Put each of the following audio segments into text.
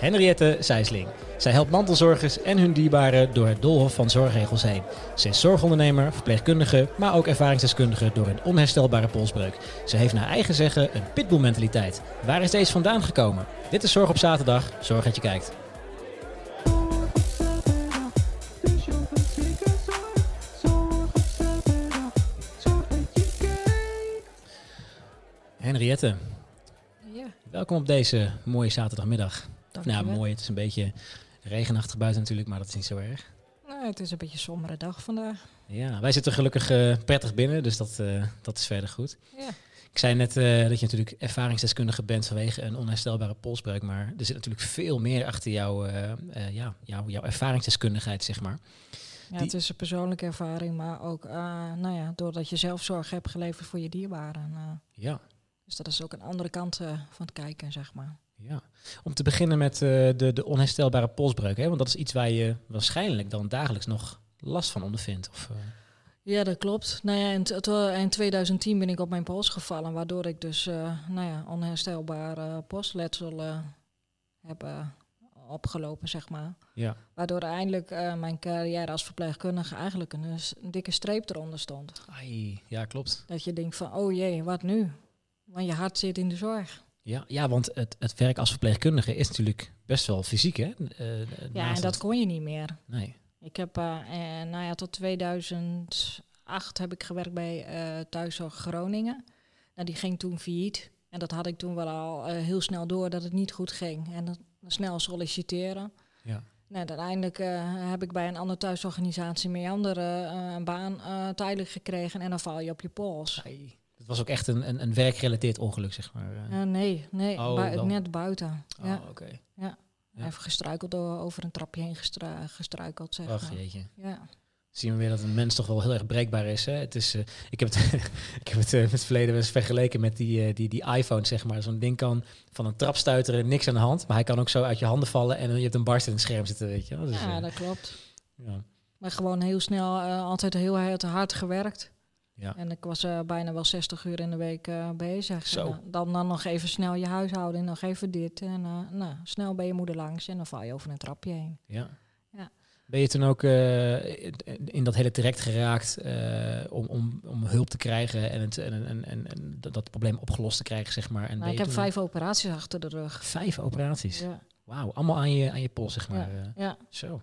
Henriette Sijsling. Zij helpt mantelzorgers en hun dierbaren door het doolhof van zorgregels heen. Ze is zorgondernemer, verpleegkundige, maar ook ervaringsdeskundige door een onherstelbare polsbreuk. Ze heeft naar eigen zeggen een pitbull-mentaliteit. Waar is deze vandaan gekomen? Dit is Zorg op zaterdag. Zorg dat je kijkt. Henriette, Ja, welkom op deze mooie zaterdagmiddag. Nou, mooi. Het is een beetje regenachtig buiten natuurlijk, maar dat is niet zo erg. Nou, het is een beetje een sombere dag vandaag. Ja, wij zitten gelukkig eh, prettig binnen, dus dat, eh, dat is verder goed. Ja. Ik zei net eh, dat je natuurlijk ervaringsdeskundige bent vanwege een onherstelbare polsbreuk, maar er zit natuurlijk veel meer achter jouw, ja, jouw, jouw ervaringsdeskundigheid, zeg maar. Ja, het is een persoonlijke ervaring, maar ook nou ja, doordat je zelf zorg hebt geleverd voor je dierbaren. Ja, dus dat is ook een andere kant van het kijken, zeg maar. Ja. Om te beginnen met uh, de, de onherstelbare polsbreuk, hè? want dat is iets waar je waarschijnlijk dan dagelijks nog last van ondervindt. Of, uh... Ja, dat klopt. Nou ja, in, in 2010 ben ik op mijn pols gevallen, waardoor ik dus uh, nou ja, onherstelbare postletsel uh, heb uh, opgelopen, zeg maar. Ja. Waardoor eindelijk mijn carrière als verpleegkundige eigenlijk een, een, dikke streep eronder stond. Ai, ja, klopt. Dat je denkt van, oh jee, wat nu? Want je hart zit in de zorg. Ja, ja want het, het werk als verpleegkundige is natuurlijk best wel fysiek, hè? Uh, ja, en dat kon je niet meer. Nee. Ik heb, uh, eh, nou ja, tot 2008 heb ik gewerkt bij uh, Thuiszorg Groningen. Nou, die ging toen failliet. En dat had ik toen wel al heel snel door dat het niet goed ging. En dat, snel solliciteren. Ja. Nou, uiteindelijk uh, heb ik bij een andere thuisorganisatie Meander uh, een baan uh, tijdelijk gekregen. En dan val je op je pols. Ai. Was ook echt een, een, een werkgerelateerd ongeluk, zeg maar. Uh, nee, nee oh, bui net buiten. Oh, ja. oké. Okay. Ja. ja. Even gestruikeld door, over een trapje heen gestru gestruikeld, zeg Ach, maar. jeetje. Ja. Zien we weer dat een mens toch wel heel erg breekbaar is. Hè? Het is uh, ik heb het, ik heb het uh, met het verleden wel eens vergeleken met die, uh, die, die iPhone, zeg maar. Zo'n ding kan van een trap stuiteren, niks aan de hand. Maar hij kan ook zo uit je handen vallen en je hebt een barst in het scherm zitten, weet je wel. Dus, ja, dat klopt. Ja. Maar gewoon heel snel, altijd heel hard gewerkt. Ja. En ik was uh, bijna wel 60 uur in de week uh, bezig. Zo. En, dan, dan nog even snel je huishouden en nog even dit. En uh, nou, snel ben je moeder langs en dan val je over een trapje heen. Ja. ja. Ben je toen ook in dat hele traject geraakt om, om, om hulp te krijgen en, het, en, en, en, en, dat probleem opgelost te krijgen, zeg maar? En nou, ik heb vijf operaties achter de rug. Vijf operaties? Ja. Wauw, allemaal aan je, aan je pols, zeg maar. Ja. ja. Zo.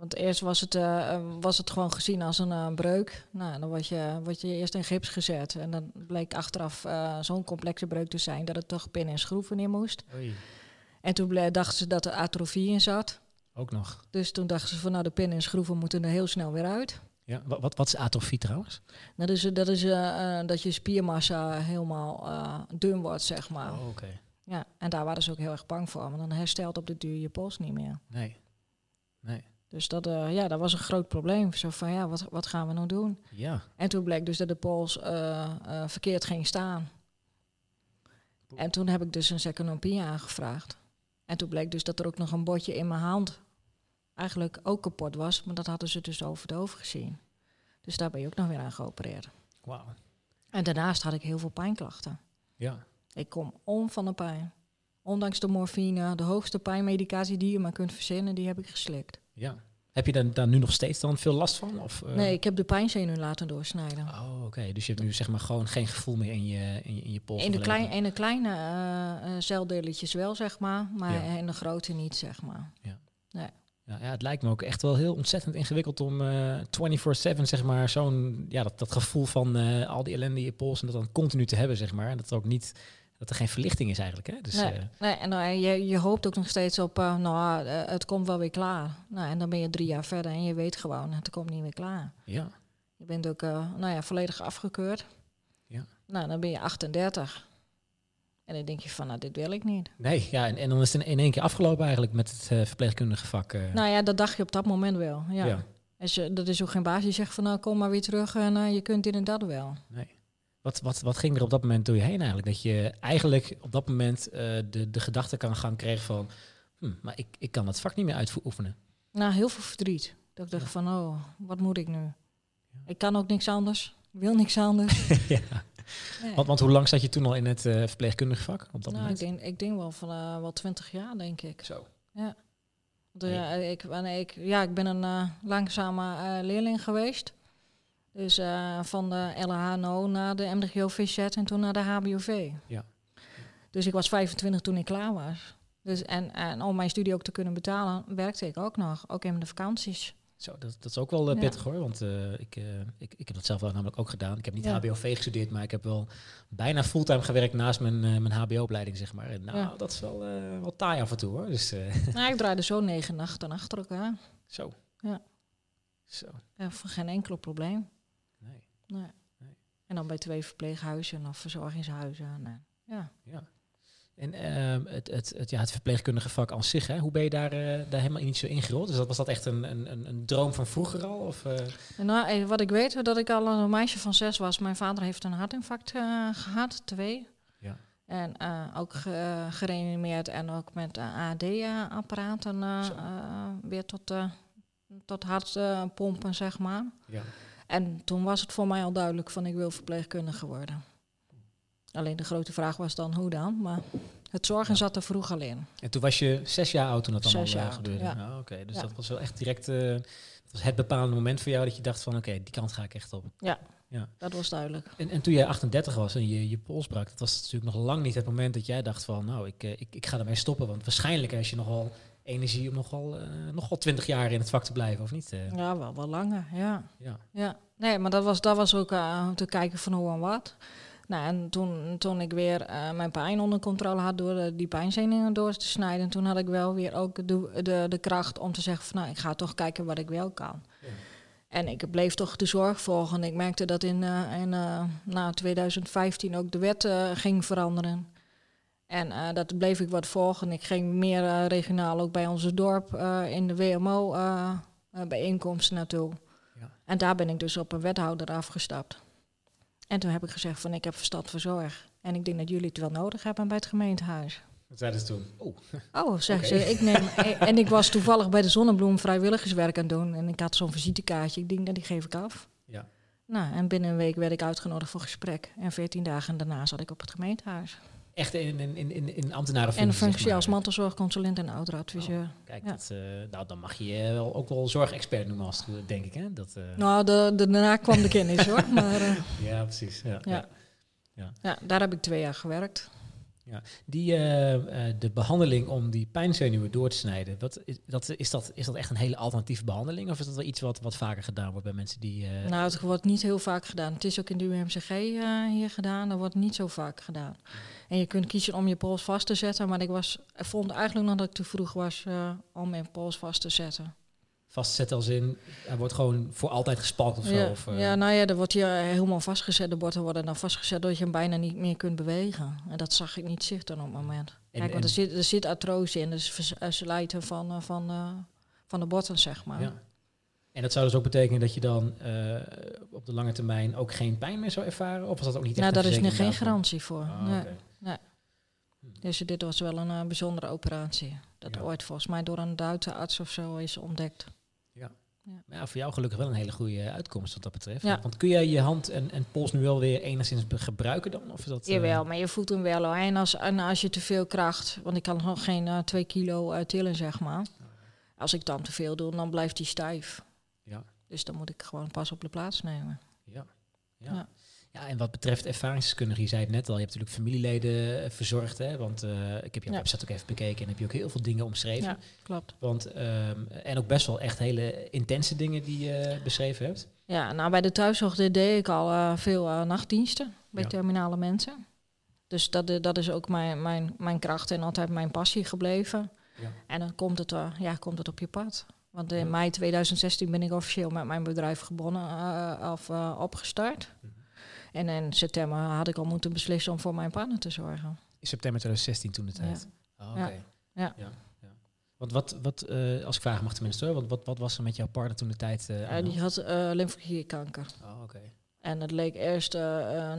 Want eerst was het, uh, was het gewoon gezien als een uh, breuk. Nou, dan word je, word je eerst in gips gezet. En dan bleek achteraf uh, zo'n complexe breuk te zijn dat het toch pinnen en schroeven in moest. Oei. En toen dachten ze dat er atrofie in zat. Ook nog. Dus toen dachten ze van nou de pinnen en schroeven moeten er heel snel weer uit. Ja, wat, wat, is atrofie trouwens? Nou, dat is, dat, is dat je spiermassa helemaal dun wordt, zeg maar. Oh, oké. Okay. Ja, en daar waren ze ook heel erg bang voor. Want dan herstelt op de duur je pols niet meer. Nee. Nee. Dus dat, uh, ja, dat was een groot probleem. Zo van, ja, wat, wat gaan we nou doen? Ja. En toen bleek dus dat de pols uh, uh, verkeerd ging staan. En toen heb ik dus een seconopie aangevraagd. En toen bleek dus dat er ook nog een botje in mijn hand eigenlijk ook kapot was. Maar dat hadden ze dus over het hoofd gezien. Dus daar ben je ook nog weer aan geopereerd. Wauw. En daarnaast had ik heel veel pijnklachten. Ja. Ik kom om van de pijn. Ondanks de morfine, de hoogste pijnmedicatie die je maar kunt verzinnen, die heb ik geslikt. Ja. Heb je daar, daar nu nog steeds dan veel last van? Of, uh... Nee, ik heb de pijnzenuw laten doorsnijden. Oh, oké. Okay. Dus je hebt nu zeg maar gewoon geen gevoel meer in je, in je, in je pols? In de, klein, in de kleine uh, uh, celdeeltjes wel, zeg maar. Maar ja. in de grote niet, zeg maar. Ja. Nee. Ja, ja, het lijkt me ook echt wel heel ontzettend ingewikkeld om uh, 24-7, zeg maar, zo'n, ja, dat, dat gevoel van al die ellende in je pols en dat dan continu te hebben, zeg maar. En dat er ook niet, dat er geen verlichting is eigenlijk, hè? Dus, nee, uh, nee, en uh, je, je hoopt ook nog steeds op, uh, nou, het komt wel weer klaar. Nou, en dan ben je drie jaar verder en je weet gewoon, het komt niet meer klaar. Ja. Je bent ook, nou ja, volledig afgekeurd. Ja. Nou, dan ben je 38. En dan denk je van, nou, dit wil ik niet. Nee, ja, en, en dan is het in één keer afgelopen eigenlijk met het verpleegkundige vak. Nou ja, dat dacht je op dat moment wel, ja. ja. Als je, dat is ook geen baas die zegt van, nou, kom maar weer terug en je kunt dit en dat wel. Nee. Wat, wat, wat ging er op dat moment door je heen eigenlijk? Dat je eigenlijk op dat moment de, de gedachte kan gaan krijgen van... Hm, maar ik, ik kan dat vak niet meer uitoefenen. Nou, heel veel verdriet. Dat ik dacht ja. van, oh, wat moet ik nu? Ja. Ik kan ook niks anders. Ik wil niks anders. ja. Nee. Want, want hoe lang zat je toen al in het uh, verpleegkundige vak op dat nou, moment? Ik denk, ik denk wel van uh, wel twintig jaar, denk ik. Zo. ja. Want, eh, ik, wanneer ik, ja, ik ben een eh, langzame eh, leerling geweest. Dus eh, van de LHNO naar de MDGO VZ en toen naar de HBOV. Ja. Dus ik was 25 toen ik klaar was. Dus en, en om mijn studie ook te kunnen betalen, werkte ik ook nog. Ook in de vakanties. Zo, dat, dat is ook wel Ja. pittig hoor. Want eh, ik, ik, ik heb dat zelf wel namelijk ook gedaan. Ik heb niet Ja. HBOV gestudeerd, maar ik heb wel bijna fulltime gewerkt naast mijn, mijn HBO-opleiding, zeg maar. En nou, Ja. dat is wel, wel taai af en toe hoor. Dus nou, ik draaide zo negen nachten achter elkaar. zo. Ja. Zo. Ja, voor geen enkel probleem. Nee. Nee. Nee. En dan bij twee verpleeghuizen of verzorgingshuizen. Nee. Ja. Ja. En ehm, het, het, het, ja, het verpleegkundige vak aan zich, hè? hoe ben je daar, eh, daar helemaal niet zo ingerold? Dus dat, was dat echt een, een, een, droom van vroeger al? Of, eh, nou, eh, wat ik weet, dat ik al een meisje van zes was. Mijn vader heeft een hartinfarct eh, gehad, twee. Ja. En eh, ook ge- gereanimeerd en ook met AD-apparaten eh, eh, weer tot, eh tot hartpompen, zeg maar. ja. En toen was het voor mij al duidelijk van ik wil verpleegkundige worden. Alleen de grote vraag was dan hoe dan, maar het zorgen Ja. zat er vroeg al in. En toen was je zes jaar oud toen dat allemaal jaar eh, oud, gebeurde? ja. Ah, Oké, dus Ja. dat was wel echt direct eh, dat was het bepalende moment voor jou dat je dacht van oké, die kant ga ik echt op. Dat was duidelijk. En, en toen jij 38 was en je, je pols brak, dat was natuurlijk nog lang niet het moment dat jij dacht van nou, ik, eh, ik, ik ga ermee stoppen. Want waarschijnlijk als je nogal energie om nogal, eh nogal 20 jaar in het vak te blijven, of niet? Eh, Ja, wel, wel langer, ja. ja. Ja, nee, maar dat was, dat was ook eh, om te kijken van hoe en wat. Nou, en toen, toen ik weer mijn pijn onder controle had door die pijnzenuwen door te snijden, toen had ik wel weer ook de, de, de kracht om te zeggen van nou, ik ga toch kijken wat ik wel kan. Ja. En ik bleef toch de zorg volgen. Ik merkte dat in, in na 2015 ook de wet ging veranderen. En eh, dat bleef ik wat volgen. Ik ging meer eh, regionaal ook bij onze dorp eh, in de WMO eh, eh, bijeenkomsten naartoe. Ja. En daar ben ik dus op een wethouder afgestapt. En toen heb ik gezegd van ik heb verstand van zorg. En ik denk dat jullie het wel nodig hebben bij het gemeentehuis. Wat zeiden ze toen? Oh, Oh, zeg Oké. ze. Ik neem, en ik was toevallig bij de Zonnebloem vrijwilligerswerk aan het doen. En ik had zo'n visitekaartje. Ik denk, dat die geef ik af. Ja. Nou, en binnen een week werd ik uitgenodigd voor gesprek. En veertien dagen daarna zat ik op het gemeentehuis. Echt in, in, in, in, in En ambtenarenfunctie. een functie als mantelzorgconsulent en ouderadviseur. Kijk, Ja. dat, eh, nou, dan mag je je wel, ook wel zorgexpert noemen als het denk ik. Hè? Dat, eh, Nou, de, de, daarna kwam de kennis hoor. Maar eh, Ja, precies. Ja, Ja. ja. ja, daar heb ik twee jaar gewerkt. Die, eh, eh, de behandeling om die pijnzenuwen door te snijden, wat, is, dat, is, dat, is dat echt een hele alternatieve behandeling? Of is dat wel iets wat, wat vaker gedaan wordt bij mensen die... Nou, het wordt niet heel vaak gedaan. Het is ook in de UMCG hier gedaan. Dat wordt niet zo vaak gedaan. En je kunt kiezen om je pols vast te zetten. Maar ik was, vond eigenlijk nog dat ik te vroeg was eh, om mijn pols vast te zetten. vastzetten als in, hij wordt gewoon voor altijd gespalkt of zo? Ja, Of, eh, ja, nou ja, dan wordt je helemaal vastgezet. De borden worden dan vastgezet dat je hem bijna niet meer kunt bewegen. En dat zag ik niet zitten op het moment. en- Kijk, want er zit, er zit artrose in. Dus eh, slijten van, eh, van, eh, van de botten, zeg maar. ja. En dat zou dus ook betekenen dat je dan eh, op de lange termijn ook geen pijn meer zou ervaren? Of was dat ook niet echt Nou, daar is nu geen garantie voor. Ah, nee. Oké. Dus dit was wel een eh, bijzondere operatie. Dat Ja. ooit volgens mij door een Duitse arts of zo is ontdekt. Maar ja, voor jou gelukkig wel een hele goede uitkomst wat dat betreft. Ja. Want kun jij je hand en, en pols nu wel weer enigszins gebruiken dan? Of is dat, eh, Jawel, maar je voelt hem wel hoor. En als, en als je te veel kracht, want ik kan nog geen eh, twee kilo eh, tillen zeg maar. Als ik dan te veel doe, dan blijft hij stijf. Ja. Dus dan moet ik gewoon pas op de plaats nemen. Ja. Ja. Ja. en wat betreft ervaringsdeskundigen, je zei het net al, je hebt natuurlijk familieleden eh, verzorgd, hè? Want eh, ik heb je Ja. website ook even bekeken en heb je ook heel veel dingen omschreven. Ja, klopt. Want, ehm, en ook best wel echt hele intense dingen die je beschreven hebt. Ja, nou bij de thuiszorg deed ik al eh, veel nachtdiensten bij Ja. terminale mensen. Dus dat, dat is ook mijn, mijn, mijn kracht en altijd mijn passie gebleven. Ja. En dan komt het, ja, komt het op je pad. Want in mei 2016 ben ik officieel met mijn bedrijf gebonden eh, of opgestart. Mhm. En in september had ik al moeten beslissen om voor mijn partner te zorgen. In september 2016 toen de tijd. Oh, oké. Ja. Ja. ja. ja. Want wat, wat eh, als ik vragen mag tenminste hoor, want wat, wat was er met jouw partner toen de tijd? de die had eh lymfeklierkanker. Oh, oké. En het leek eerst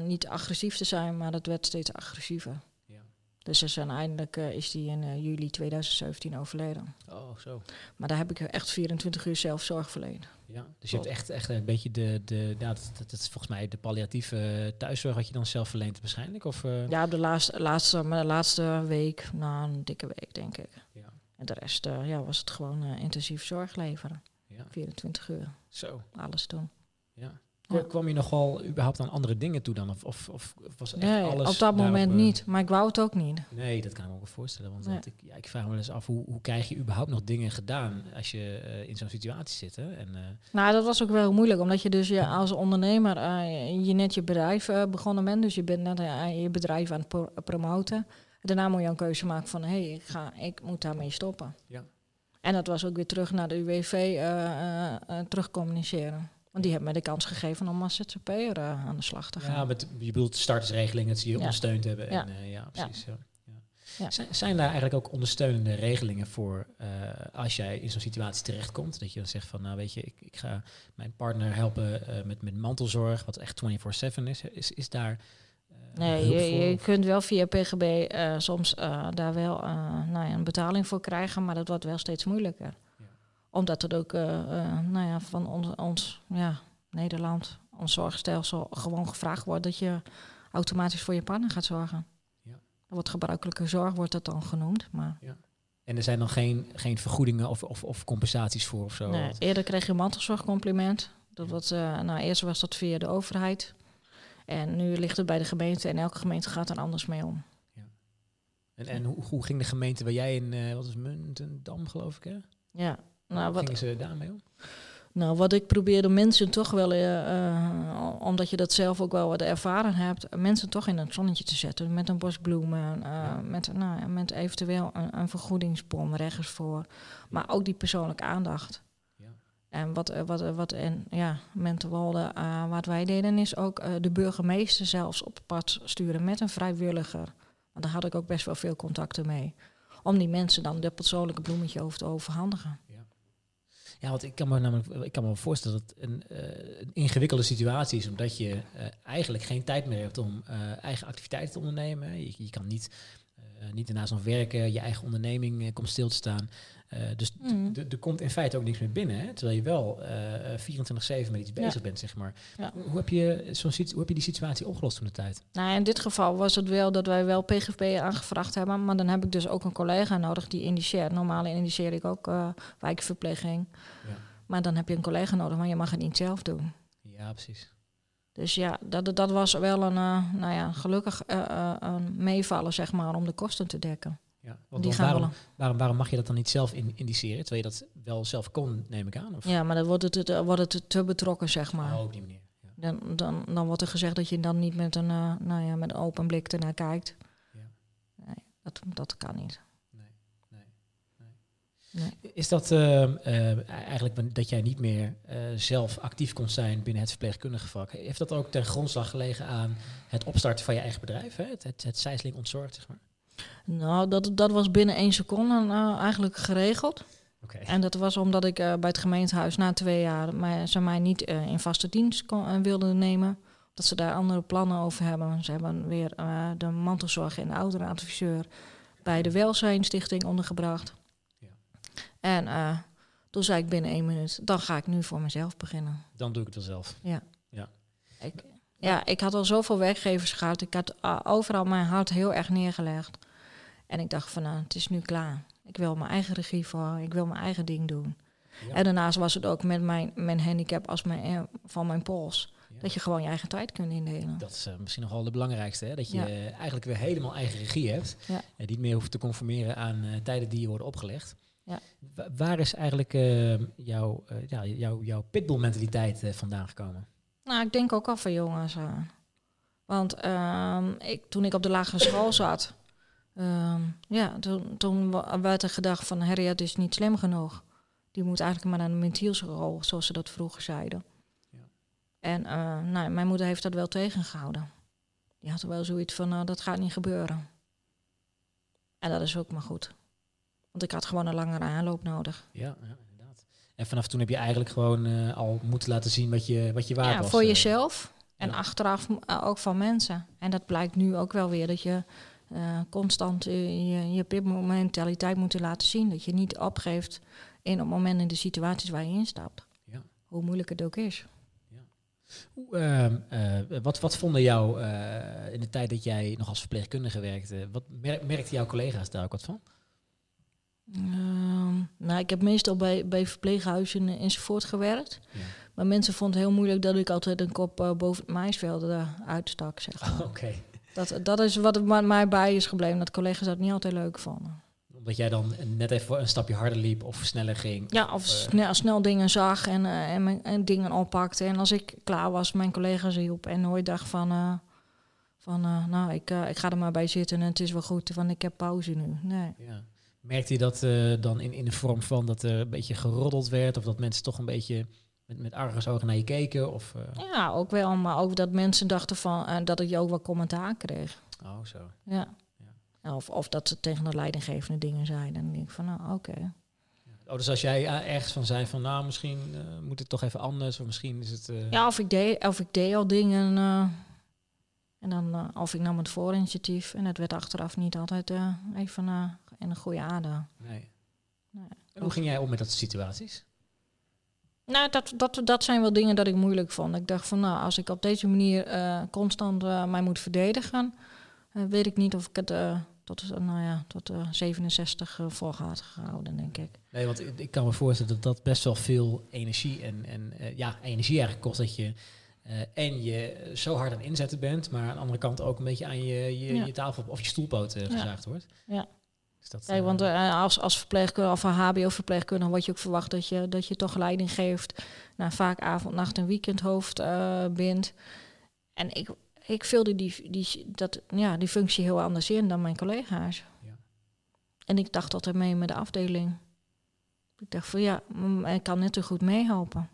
niet agressief te zijn, maar het werd steeds agressiever. Ja. Dus is uiteindelijk eh, is die in juli 2017 overleden. Oh, zo. Maar daar heb ik echt 24 uur zelf zorg verleend. Ja, dus je hebt echt, echt een beetje de, de ja, dat, dat, dat is volgens mij de palliatieve eh, thuiszorg wat je dan zelf verleent waarschijnlijk? Of, eh? Ja, op de laatste, laatste, maar de laatste week, na een dikke week denk ik. Ja. En de rest ja, was het gewoon intensief zorg leveren. Ja. 24 uur. Zo. Alles doen. Ja. Ja. Kwam je nogal überhaupt aan andere dingen toe dan? Of, of, of was echt Nee, alles op dat moment eh, niet. Maar ik wou het ook niet. Nee, dat kan ik me ook wel voorstellen. Want Nee. ik, ja, ik vraag me wel eens af, hoe, hoe krijg je überhaupt nog dingen gedaan als je eh, in zo'n situatie zit? Hè? En, eh, Nou, dat was ook wel moeilijk, omdat je dus je als ondernemer je net je bedrijf begonnen bent. Dus je bent net je bedrijf aan het pro- promoten. Daarna moet je een keuze maken van, hé, hey, ik, ga, ik moet daarmee stoppen. Ja. En dat was ook weer terug naar de UWV terugcommuniceren. Want die hebben mij de kans gegeven om als ZZP'er eh, aan de slag te gaan. ja, met, je bedoelt startersregelingen, dat ze je Ja. ondersteund hebben. En, Ja. eh, ja, precies. Ja. Zijn, zijn daar eigenlijk ook ondersteunende regelingen voor eh, als jij in zo'n situatie terechtkomt? Dat je dan zegt van, nou weet je, ik, ik ga mijn partner helpen met, met mantelzorg, wat echt 24-7 is. Is, is daar Nee, je, je kunt wel via PGB soms daar wel nou ja, een betaling voor krijgen, maar dat wordt wel steeds moeilijker. Ja. Omdat het ook eh, eh, nou ja, van ons, ons ja, Nederland, ons zorgstelsel, gewoon gevraagd wordt dat je automatisch voor je partner gaat zorgen. Ja. Wordt gebruikelijke zorg, wordt dat dan genoemd. Maar En er zijn dan geen, geen vergoedingen of, of, of compensaties voor of zo? nee, eerder kreeg je mantelzorgcompliment. Dat Ja. was, eh, nou, eerst was dat via de overheid. En nu ligt het bij de gemeente en elke gemeente gaat er anders mee om. En, en hoe, hoe ging de gemeente waar jij in, wat is Muntendam geloof ik hè? Ja, nou wat, gingen ze daarmee om? Nou, wat ik probeerde mensen toch wel, eh, eh, omdat je dat zelf ook wel wat ervaren hebt, mensen toch in het zonnetje te zetten. Met een bos bloemen, eh, Ja. met, nou, met eventueel een, een vergoedingsbon rechts voor. Maar ook die persoonlijke aandacht. Ja. En wat, wat, wat en ja, Menterwolde, eh wat wij deden is ook de burgemeester zelfs op pad sturen met een vrijwilliger. Want daar had ik ook best wel veel contacten mee. Om die mensen dan dat persoonlijke bloemetje over te overhandigen. Ja, want ik kan me namelijk ik kan me voorstellen dat het een, eh, een ingewikkelde situatie is, omdat je eh, eigenlijk geen tijd meer hebt om eh, eigen activiteiten te ondernemen. Je, je kan niet, niet daarnaast nog werken, je eigen onderneming eh, komt stil te staan. Eh, dus d- er komt in feite ook niks meer binnen, hè, terwijl je wel eh 24/7 met iets bezig Ja. bent, zeg maar. Ja. Hoe, heb je zo'n hoe heb je die situatie opgelost toen de tijd? Nou, in dit geval was het wel dat wij wel PGP aangevraagd hebben. Maar dan heb ik dus ook een collega nodig die indiceert. Normaal indiceer ik ook eh, wijkverpleging. Ja. Maar dan heb je een collega nodig, maar je mag het niet zelf doen. Ja, precies. Dus ja, dat, dat was wel een, eh, nou ja, gelukkig een meevallen, zeg maar, om de kosten te dekken. Ja. Want, die gaan waarom, waarom, waarom mag je dat dan niet zelf in, indiceren, terwijl je dat wel zelf kon, neem ik aan? Of? Ja, maar dan wordt het, te- wordt het te, betrokken, zeg maar. Oh, op die manier. Ja. Dan, dan, dan wordt er gezegd dat je dan niet met een, nou ja, met een open blik ernaar kijkt. Ja. Nee, dat, dat kan niet. Nee. Is dat ehm, eh, eigenlijk dat jij niet meer eh, zelf actief kon zijn binnen het verpleegkundige vak? Heeft dat ook ten grondslag gelegen aan het opstarten van je eigen bedrijf? Hè? Het, het, het ontzorgd, zeg maar? Nou, dat, dat was binnen één seconde eh, eigenlijk geregeld. Oké. En dat was omdat ik bij het gemeentehuis na twee jaar mij, ze mij niet in vaste dienst kon, wilden nemen. Dat ze daar andere plannen over hebben. Ze hebben weer de mantelzorg en de ouderenadviseur bij de Welzijnstichting ondergebracht. Ja. En eh, toen zei ik binnen één minuut, dan ga ik nu voor mezelf beginnen. Dan doe ik het wel zelf. Ik, ja, ik had al zoveel werkgevers gehad. Ik had overal mijn hart heel erg neergelegd. En ik dacht van, nou, het is nu klaar. Ik wil mijn eigen regie voor, ik wil mijn eigen ding doen. Ja. En daarnaast was het ook met mijn, mijn handicap als mijn, eh, van mijn pols. Ja. Dat je gewoon je eigen tijd kunt indelen. Dat is eh, misschien nog wel de belangrijkste. Hè? Dat je Ja. eigenlijk weer helemaal eigen regie hebt. Ja. En niet meer hoeft te conformeren aan tijden die je worden opgelegd. Ja. Wa- waar is eigenlijk eh, jouw, ja, jouw, jouw pitbull-mentaliteit eh, vandaan gekomen? Nou, ik denk ook al van jongens. eh. want ehm, ik, toen ik op de lagere school zat, ehm, ja, toen, toen werd er gedacht van Harriet is niet slim genoeg. Die moet eigenlijk maar naar de mentielschool, zoals ze dat vroeger zeiden. Ja. En nou, mijn moeder heeft dat wel tegengehouden. Die had wel zoiets van, nou, dat gaat niet gebeuren. En dat is ook maar goed. Want ik had gewoon een langere aanloop nodig. Ja, ja, inderdaad. En vanaf toen heb je eigenlijk gewoon eh, al moeten laten zien wat je, wat je waard Ja, was. voor eh. jezelf en ja. achteraf eh, ook van mensen. En dat blijkt nu ook wel weer dat je constant je, je pip-mentaliteit moet laten zien. Dat je niet opgeeft in het moment in de situaties waar je instapt. Ja. Hoe moeilijk het ook is. Hoe, ehm, eh, wat, wat vonden jou in de tijd dat jij nog als verpleegkundige werkte? Wat mer- merkten jouw collega's daar ook wat van? Eh, nou, ik heb meestal bij, bij verpleeghuizen enzovoort gewerkt. Ja. Maar mensen vonden het heel moeilijk dat ik altijd een kop eh, boven het maisveld uh, uitstak, zeg maar. Oké. Dat, dat is wat er mij bij is gebleven, dat collega's dat niet altijd leuk vonden. Omdat jij dan net even een stapje harder liep of sneller ging. Ja, of eh, snel, snel dingen zag en, eh, en, mijn- en dingen oppakte. En als ik klaar was, mijn collega's hielp. En nooit dacht van, eh, van eh, nou, ik, eh, ik ga er maar bij zitten en het is wel goed, want ik heb pauze nu. Nee. Ja. Merkte je dat eh, dan in, in de vorm van dat er een beetje geroddeld werd? Of dat mensen toch een beetje met, met argusogen naar je keken? Of, eh, Ja, ook wel, maar ook dat mensen dachten van, eh, dat ik ook wel commentaar kreeg. Oh, zo. Ja. Ja. Of, of dat ze tegen de leidinggevende dingen zeiden. En dan denk ik van, nou, oké. Oh, dus als jij ergens van zei van, nou, misschien moet het toch even anders. Of misschien is het... Ja, of ik deed, of ik deed al dingen. En dan, eh, of ik nam het voorinitiatief. En het werd achteraf niet altijd eh, even eh, in een goede aarde. Nee. Nee. En hoe ging jij om met dat soort situaties? Nou, dat, dat, dat zijn wel dingen dat ik moeilijk vond. Ik dacht van, nou, als ik op deze manier constant mij moet verdedigen, weet ik niet of ik het tot, nou ja, tot eh, 67 uh, voor had gehouden, denk ik. Nee, want ik, ik kan me voorstellen dat dat best wel veel energie en, en ja, energie eigenlijk kost dat je eh, en je zo hard aan inzetten bent, maar aan de andere kant ook een beetje aan je, je, Ja. je tafel of je stoelpoot Ja. gezaagd wordt. Ja. Dus dat, Kijk, eh, want als, als verpleegkundige of een HBO-verpleegkundige wordt je ook verwacht dat je, dat je toch leiding geeft. Nou, vaak avond, nacht en weekendhoofd bent. En ik, ik vulde die, die, dat, ja, die functie heel anders in dan mijn collega's. Ja. En ik dacht altijd mee met de afdeling. Ik dacht van ja, ik kan net zo goed meehelpen.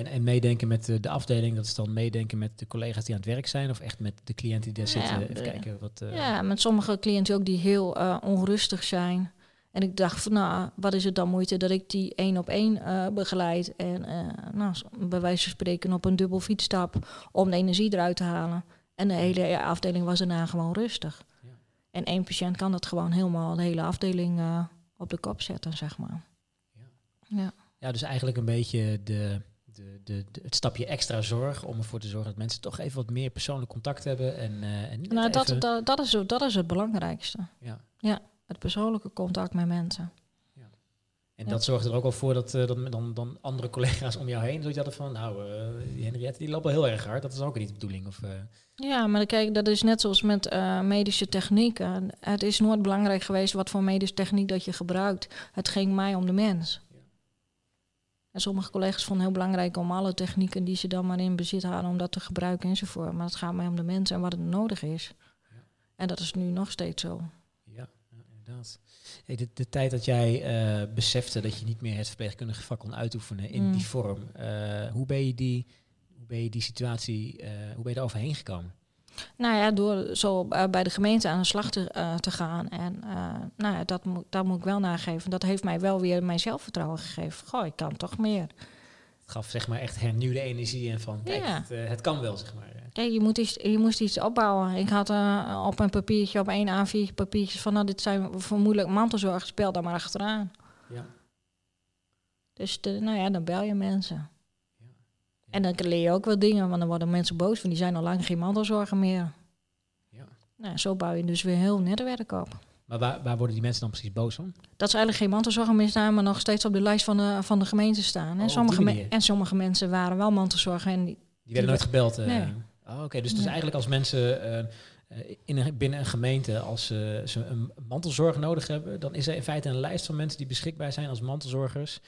En, en meedenken met de, de afdeling, dat is dan meedenken met de collega's die aan het werk zijn, of echt met de cliënten die daar Ja, zitten. Even de- kijken wat. eh, Ja, met sommige cliënten ook die heel eh, onrustig zijn. En ik dacht van, nou, wat is het dan moeite dat ik die één op één eh, begeleid. En eh, nou, bij wijze van spreken op een dubbel fietsstap om de energie eruit te halen. En de hele afdeling was daarna gewoon rustig. Ja. En één patiënt kan dat gewoon helemaal de hele afdeling eh, op de kop zetten, zeg maar. Ja. Ja, dus eigenlijk een beetje de, de, de, de- het stapje extra zorg om ervoor te zorgen dat mensen toch even wat meer persoonlijk contact hebben. En, en net Nou, dat, even- dat, dat, is, dat is het belangrijkste. ja. Het persoonlijke contact met mensen. En Ja. dat zorgt er ook wel voor dat, eh, dat dan, dan andere collega's om jou heen zoiets hadden van, nou, die Henriette die loopt wel heel erg hard. Dat is ook niet de bedoeling. Of, Ja, maar kijk, dat is net zoals met medische techniek. Eh, het is nooit belangrijk geweest wat voor medische techniek dat je gebruikt. Het ging mij om de mens. En sommige collega's vonden het heel belangrijk om alle technieken die ze dan maar in bezit hadden, om dat te gebruiken enzovoort. Maar het gaat mij om de mens en wat het nodig is. Ja. En dat is nu nog steeds zo. ja, ja, inderdaad. Hey, de, de tijd dat jij eh, besefte dat je niet meer het verpleegkundige vak kon uitoefenen in Mm. die vorm, eh, hoe, ben je die, hoe ben je die situatie, eh, hoe ben je daar overheen gekomen? Nou ja, door zo eh, bij de gemeente aan de slag te, eh, te gaan. En eh, nou ja, dat, moet, dat moet ik wel nageven. Dat heeft mij wel weer mijn zelfvertrouwen gegeven. Goh, ik kan toch meer. Het gaf zeg maar echt hernieuwde energie en van, kijk, Ja. het, het kan wel, zeg maar. Kijk, je, moet iets, je moest iets opbouwen. Ik had op een papiertje, op één A4 papiertjes van... nou, dit zijn vermoedelijk mantelzorg, spel daar maar achteraan. Ja. Dus de, nou ja, dan bel je mensen. En dan leer je ook wel dingen, want dan worden mensen boos... want die zijn al lang geen mantelzorger meer. Ja. Nou, zo bouw je dus weer heel netwerk op. Maar waar, waar worden die mensen dan precies boos om? Dat ze eigenlijk geen mantelzorger meer staan... maar nog steeds op de lijst van de, van de gemeente staan. Oh, En, op sommige me- en sommige mensen waren wel mantelzorger... en die, Die werden nooit gebeld. eh. Nee. Oh, Oké, dus, dus Nee. eigenlijk als mensen eh, in een, binnen een gemeente, als ze een mantelzorg nodig hebben, dan is er in feite een lijst van mensen die beschikbaar zijn als mantelzorgers.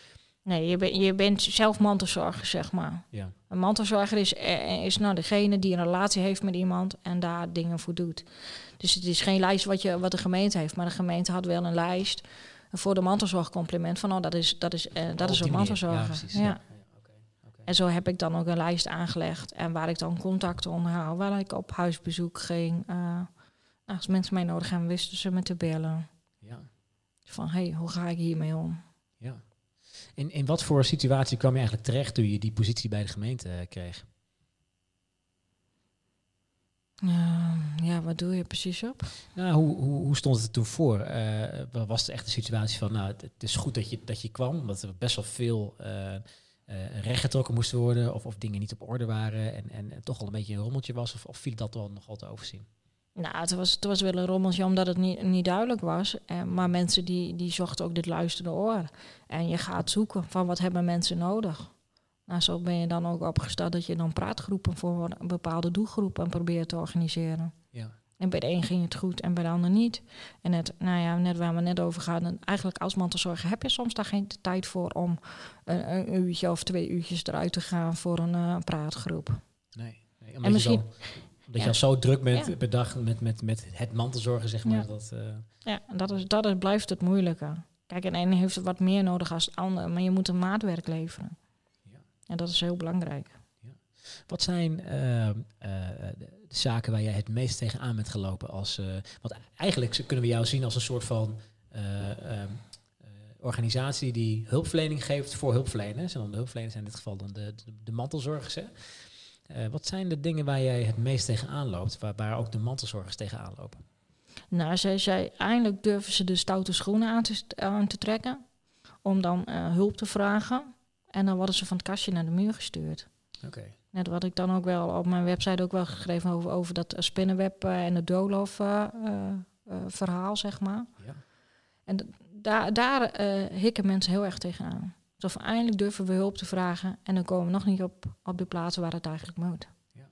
Nee, je, ben, je bent zelf mantelzorger, zeg maar. Ja. Een mantelzorger is, eh, is nou degene die een relatie heeft met iemand en daar dingen voor doet. Dus het is geen lijst wat, je, wat de gemeente heeft, maar de gemeente had wel een lijst voor de mantelzorgcompliment. Van oh, dat is, dat is, eh, dat is een mantelzorger. Ja, precies. Ja. En zo heb ik dan ook een lijst aangelegd en waar ik dan contacten onderhoud, waar ik op huisbezoek ging. Eh, nou, als mensen mij nodig hebben, wisten ze me te bellen. Ja, Van hey, hoe ga ik hiermee om? In, in wat voor situatie kwam je eigenlijk terecht toen je die positie bij de gemeente eh, kreeg? Eh, ja, wat doe je precies op? Nou, hoe, hoe, hoe stond het er toen voor? Eh, was het echt een situatie van, nou, het, het is goed dat je, dat je kwam, omdat er best wel veel eh rechtgetrokken moesten worden of, of dingen niet op orde waren en, en, en toch al een beetje een rommeltje was, of, of viel dat wel nog wel te overzien? Nou, het was, het was wel een rommeltje omdat het niet, niet duidelijk was. En, maar mensen die, die zochten ook dit luisterende oor. En je gaat zoeken van wat hebben mensen nodig. Nou, zo ben je dan ook opgesteld dat je dan praatgroepen voor een bepaalde doelgroepen probeert te organiseren. Ja. En bij de een ging het goed en bij de ander niet. En net, nou ja, net waar we net over gaan, eigenlijk als mantelzorger heb je soms daar geen tijd voor om een, een uurtje of twee uurtjes eruit te gaan voor een uh, praatgroep. Nee, nee en misschien. Dat je al zo druk bent per dag met, met, met het mantelzorgen, zeg maar. Ja, dat, uh... ja dat, is, dat is, blijft het moeilijke. Kijk, en een heeft wat meer nodig als de ander, maar je moet een maatwerk leveren. Ja. En dat is heel belangrijk. Ja. Wat zijn uh, uh, de zaken waar jij het meest tegenaan bent gelopen? Als, want eigenlijk kunnen we jou zien als een soort van ehm, organisatie die hulpverlening geeft voor hulpverleners. En dan de hulpverleners zijn in dit geval dan de, de, de mantelzorgers. Hè? Uh, wat zijn de dingen waar jij het meest tegenaan loopt, waar, waar ook de mantelzorgers tegenaan lopen? Nou, zij zei, eindelijk durven ze de stoute schoenen aan te, aan te trekken, om dan uh, hulp te vragen. En dan worden ze van het kastje naar de muur gestuurd. Oké. Net wat ik dan ook wel op mijn website ook wel geschreven over, over dat spinnenweb uh, en het doolhof verhaal, zeg maar. Ja. En daar, daar hikken mensen heel erg tegenaan. Zo eindelijk durven we hulp te vragen en dan komen we nog niet op, op de plaatsen waar het eigenlijk moet. Ja.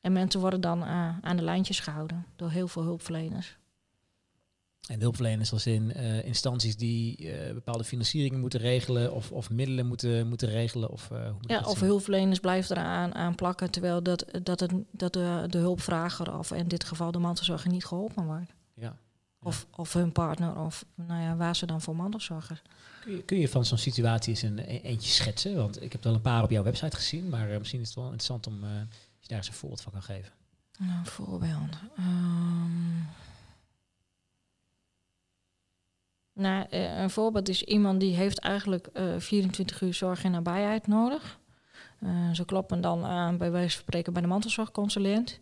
En mensen worden dan uh, aan de lijntjes gehouden door heel veel hulpverleners. En hulpverleners als in uh, instanties die uh, bepaalde financieringen moeten regelen of, of middelen moeten, moeten regelen? Of, ja, of hulpverleners blijven eraan aan plakken terwijl dat, dat, het, dat de, de hulpvrager of in dit geval de mantelzorger niet geholpen wordt. Ja. Of, of hun partner of nou ja, waar ze dan voor mantelzorgers. Kun je, kun je van zo'n situatie eens een, e-, eentje schetsen? Want ik heb wel een paar op jouw website gezien, maar uh, misschien is het wel interessant om uh, je daar eens een voorbeeld van kan geven. Nou, een voorbeeld. Um, nou, uh, een voorbeeld is iemand die heeft eigenlijk 24 uur zorg en nabijheid nodig. ze kloppen dan aan bij wijze van spreken bij de mantelzorgconsulent.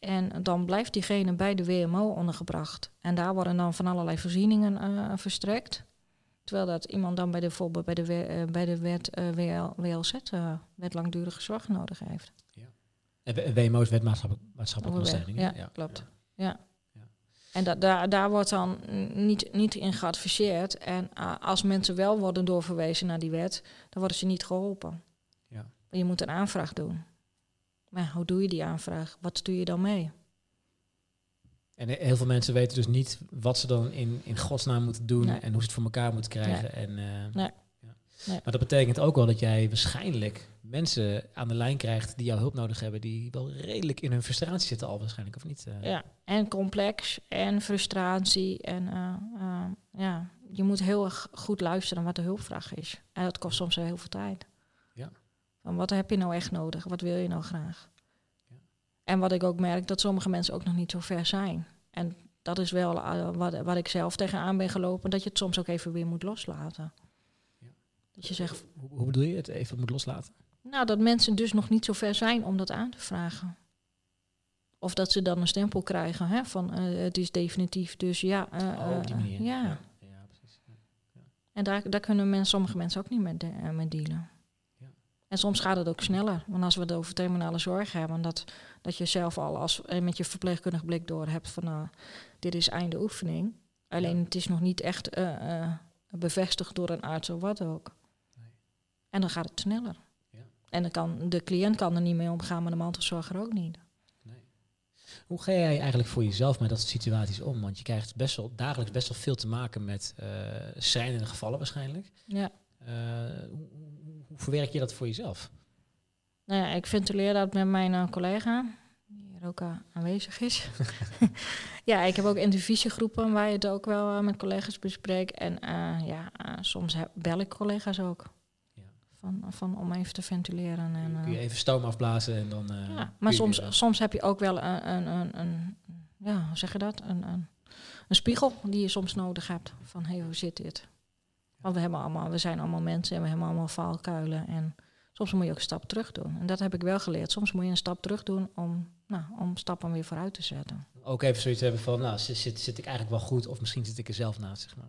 En dan blijft diegene bij de WMO ondergebracht. En daar worden dan van allerlei voorzieningen verstrekt. Terwijl dat iemand dan bij de, bijvoorbeeld bij de, uh, bij de wet uh, WL, WLZ, wet langdurige zorg nodig heeft. Ja. En WMO is wet maatschappelijke, maatschappelijke ondersteuning. Ja, ja, klopt. Ja. ja. En da daar, daar wordt dan niet, niet in geadviseerd. En als mensen wel worden doorverwezen naar die wet, dan worden ze niet geholpen. Ja. Je moet een aanvraag doen. Maar hoe doe je die aanvraag? Wat stuur je dan mee? En heel veel mensen weten dus niet wat ze dan in, in godsnaam moeten doen en hoe ze het voor elkaar moeten krijgen. En, uh, nee. Ja. Maar dat betekent ook wel dat jij waarschijnlijk mensen aan de lijn krijgt die jouw hulp nodig hebben, die wel redelijk in hun frustratie zitten al waarschijnlijk, of niet? Uh. Ja, en complex en frustratie. En uh, ja, je moet heel erg goed luisteren wat de hulpvraag is. En dat kost soms heel veel tijd. Ja. Van wat heb je nou echt nodig? Wat wil je nou graag? En wat ik ook merk, dat sommige mensen ook nog niet zo ver zijn. En dat is wel uh, wat, wat ik zelf tegenaan ben gelopen, dat je het soms ook even weer moet loslaten. Ja. Dat je zegt. Hoe, hoe, bedoel je het even moet loslaten? Nou, dat mensen dus nog niet zo ver zijn om dat aan te vragen. Of dat ze dan een stempel krijgen hè, van uh, het is definitief. Dus ja. Uh, oh, op die manier. Ja. ja. ja precies. Ja. En daar, daar kunnen mensen, sommige mensen ook niet mee, de, mee dealen. En soms gaat het ook sneller. Want als we het over terminale zorg hebben, dat, dat je zelf al als, eh, met je verpleegkundig blik door hebt van nou, dit is einde oefening. Alleen het is nog niet echt uh, uh, bevestigd door een arts of wat ook. Nee. En dan gaat het sneller. Ja. En dan kan, de cliënt kan er niet mee omgaan, maar de mantelzorger ook niet. Nee. Hoe ga jij eigenlijk voor jezelf met dat soort situaties om? Want je krijgt best wel, dagelijks best wel veel te maken met uh, schrijnende gevallen waarschijnlijk. Ja. Hoe, hoe verwerk je dat voor jezelf? Nou ja, ik ventileer dat met mijn uh, collega, die hier ook uh, aanwezig is. ja, ik heb ook intervisiegroepen waar je het ook wel uh, met collega's bespreekt. En ja, soms bel ik collega's ook. Ja. Van, van, om even te ventileren. En, kun je even stoom afblazen en dan... ja, maar soms, soms heb je ook wel een, een, een, een ja, hoe zeg je dat? Een, een, een spiegel die je soms nodig hebt. Van, hé, hey, hoe zit dit? Want we, hebben allemaal, we zijn allemaal mensen en we hebben allemaal valkuilen. En soms moet je ook een stap terug doen. En dat heb ik wel geleerd. Soms moet je een stap terug doen om, nou, om stappen weer vooruit te zetten. Ook even zoiets hebben van, nou, zit, zit ik eigenlijk wel goed of misschien zit ik er zelf naast. Zeg maar.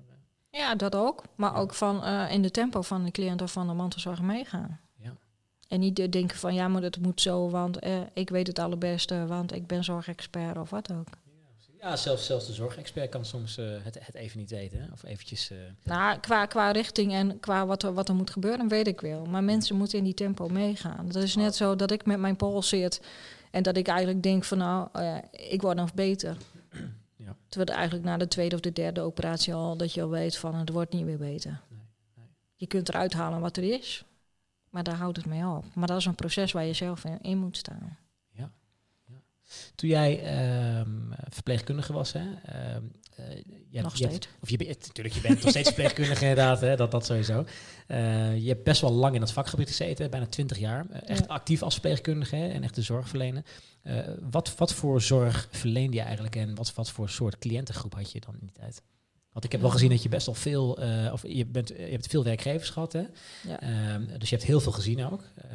Ja, dat ook. Maar ook van uh, in de tempo van de cliënt of van de mantelzorg meegaan. Ja. En niet denken van, ja, maar het moet zo, want uh, ik weet het allerbeste, want ik ben zorgexpert of wat ook. Ja, zelfs, zelfs de zorgexpert kan soms eh, het, het even niet weten. Hè? Of eventjes... eh, Nou, qua, qua richting en qua wat er, wat er moet gebeuren, weet ik wel. Maar mensen moeten in die tempo meegaan. Het is net zo dat ik met mijn pols zit en dat ik eigenlijk denk van nou, eh, ik word nog beter. Ja. Terwijl eigenlijk na de tweede of de derde operatie al dat je al weet van het wordt niet meer beter. Nee, nee. Je kunt eruit halen wat er is, maar daar houdt het mee op. Maar dat is een proces waar je zelf in, in moet staan. Toen jij ehm, verpleegkundige was, hè? eh, je, Nog hebt- steeds. of je bent, natuurlijk, je bent nog steeds verpleegkundige inderdaad, hè? Dat, dat sowieso. Eh, je hebt best wel lang in het vakgebied gezeten, bijna 20 jaar. Eh, echt Ja. actief als verpleegkundige hè? en echt de zorg verlenen. Eh, wat, wat voor zorg verleende je eigenlijk en wat, wat voor soort cliëntengroep had je dan in die tijd? Want ik heb wel Ja. gezien dat je best wel veel, eh, of je, bent, je hebt veel werkgevers gehad, hè? Ja. Ehm, dus je hebt heel veel gezien ook. Eh,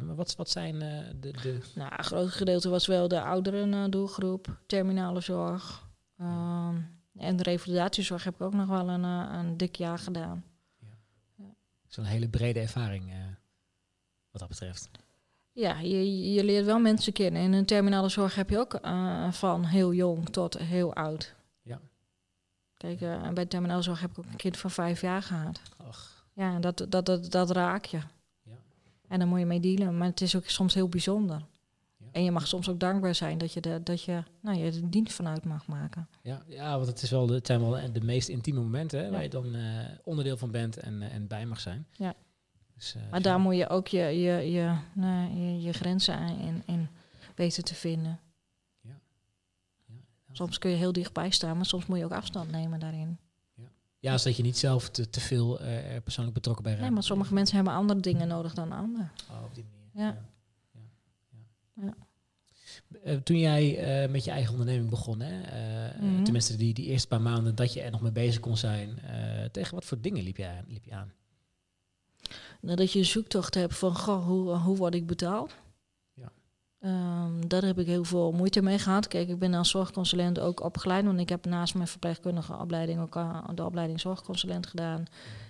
maar wat, wat zijn eh, de, de... Nou, een groot gedeelte was wel de ouderen doelgroep, terminale zorg. Ehm, en de revalidatiezorg heb ik ook nog wel een, eh, een dik jaar gedaan. Zo'n hele brede ervaring wat dat betreft. Ja, je, je leert wel mensen kennen. In een terminale zorg heb je ook van heel jong tot heel oud. Kijk, eh, bij de terminale zorg heb ik ook een kind van vijf jaar gehad. Ach, Ja, en dat, dat, dat, dat raak je. Ja. En daar moet je mee dealen. Maar het is ook soms heel bijzonder. Ja. En je mag soms ook dankbaar zijn dat je, de, dat je nou, je er dienst vanuit mag maken. ja, ja, want het, is wel de, het zijn wel de meest intieme momenten hè, Ja. waar je dan eh, onderdeel van bent en, eh, en bij mag zijn. Ja. Dus, Maar daar moet je ook je, je, je, nou, je, je grenzen in, in weten te vinden. Ja, Soms kun je heel dichtbij staan, maar soms moet je ook afstand nemen daarin. Ja, zodat je niet zelf te, te veel eh, er persoonlijk betrokken bij Nee, raakt. maar sommige mensen hebben andere dingen nodig dan anderen. Oh, op die manier. Ja. Ja, ja, Ja. Eh, toen jij eh, met je eigen onderneming begon, hè, Mhm. tenminste die, die eerste paar maanden dat je er nog mee bezig kon zijn, tegen wat voor dingen liep je aan? Liep je aan? Nou, dat je een zoektocht hebt van, goh, hoe, hoe word ik betaald? Ehm, daar heb ik heel veel moeite mee gehad. Kijk, ik ben als zorgconsulent ook opgeleid, want ik heb naast mijn verpleegkundige opleiding ook de opleiding zorgconsulent gedaan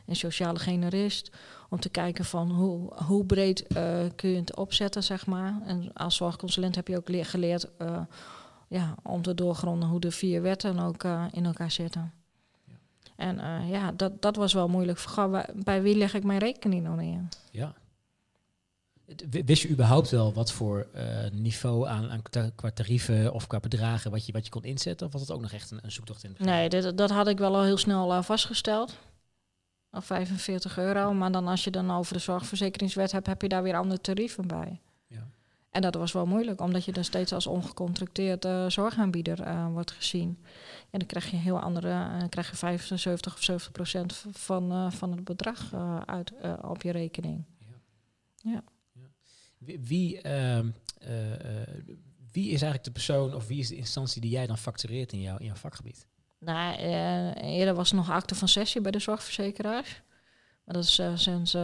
en sociale generist. Om te kijken van hoe, hoe breed eh, kun je het opzetten, zeg maar. En als zorgconsulent heb je ook leer- geleerd eh, ja, om te doorgronden hoe de vier wetten ook eh, in elkaar zitten. Ja. En ja, dat, dat was wel moeilijk. Bij wie leg ik mijn rekening dan in? Ja. Wist je überhaupt wel wat voor eh, niveau aan, aan qua tarieven of qua bedragen wat je, wat je kon inzetten? Of was het ook nog echt een, een zoektocht in? Nee, dit, dat had ik wel al heel snel eh, vastgesteld. Al 45 euro. Maar dan als je dan over de zorgverzekeringswet hebt, heb je daar weer andere tarieven bij. Ja. En dat was wel moeilijk, omdat je dan steeds als ongecontracteerd eh, zorgaanbieder wordt gezien. En dan krijg je heel andere, dan krijg je 75 of 70 procent van, van het bedrag uit op je rekening. Wie, wie, ehm, eh, eh, wie is eigenlijk de persoon of wie is de instantie die jij dan factureert in, jouw in jouw vakgebied? Nou, eh, eerder was er nog acte van sessie bij de zorgverzekeraars. Maar dat is sinds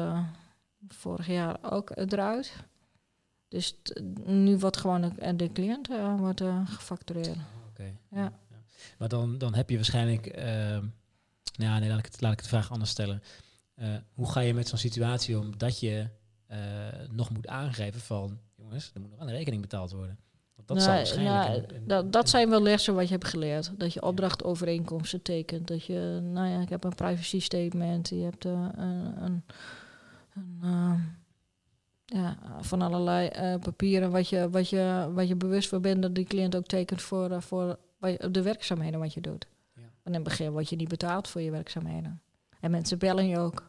vorig jaar ook eruit. Dus t- nu wordt gewoon de, de cliënt wordt, gefactureerd. Oké. Ja. Maar dan, dan heb je waarschijnlijk. ehm, nou, nee, laat ik, het, laat ik het de vraag anders stellen. Hoe ga je met zo'n situatie om dat je nog moet aangeven van jongens, er moet nog aan de rekening betaald worden? Want dat zal Nou, waarschijnlijk. nou, dat, zijn wel lessen wat je hebt geleerd. Dat je opdrachtovereenkomsten tekent. Dat je, nou ja, ik heb een privacy statement. Je hebt eh, een, een, een, eh, ja, van allerlei eh, papieren wat je, wat, je, wat je bewust van bent dat die cliënt ook tekent voor, eh, voor de werkzaamheden wat je doet. Ja. En in het begin word je niet betaald voor je werkzaamheden. En mensen bellen je ook.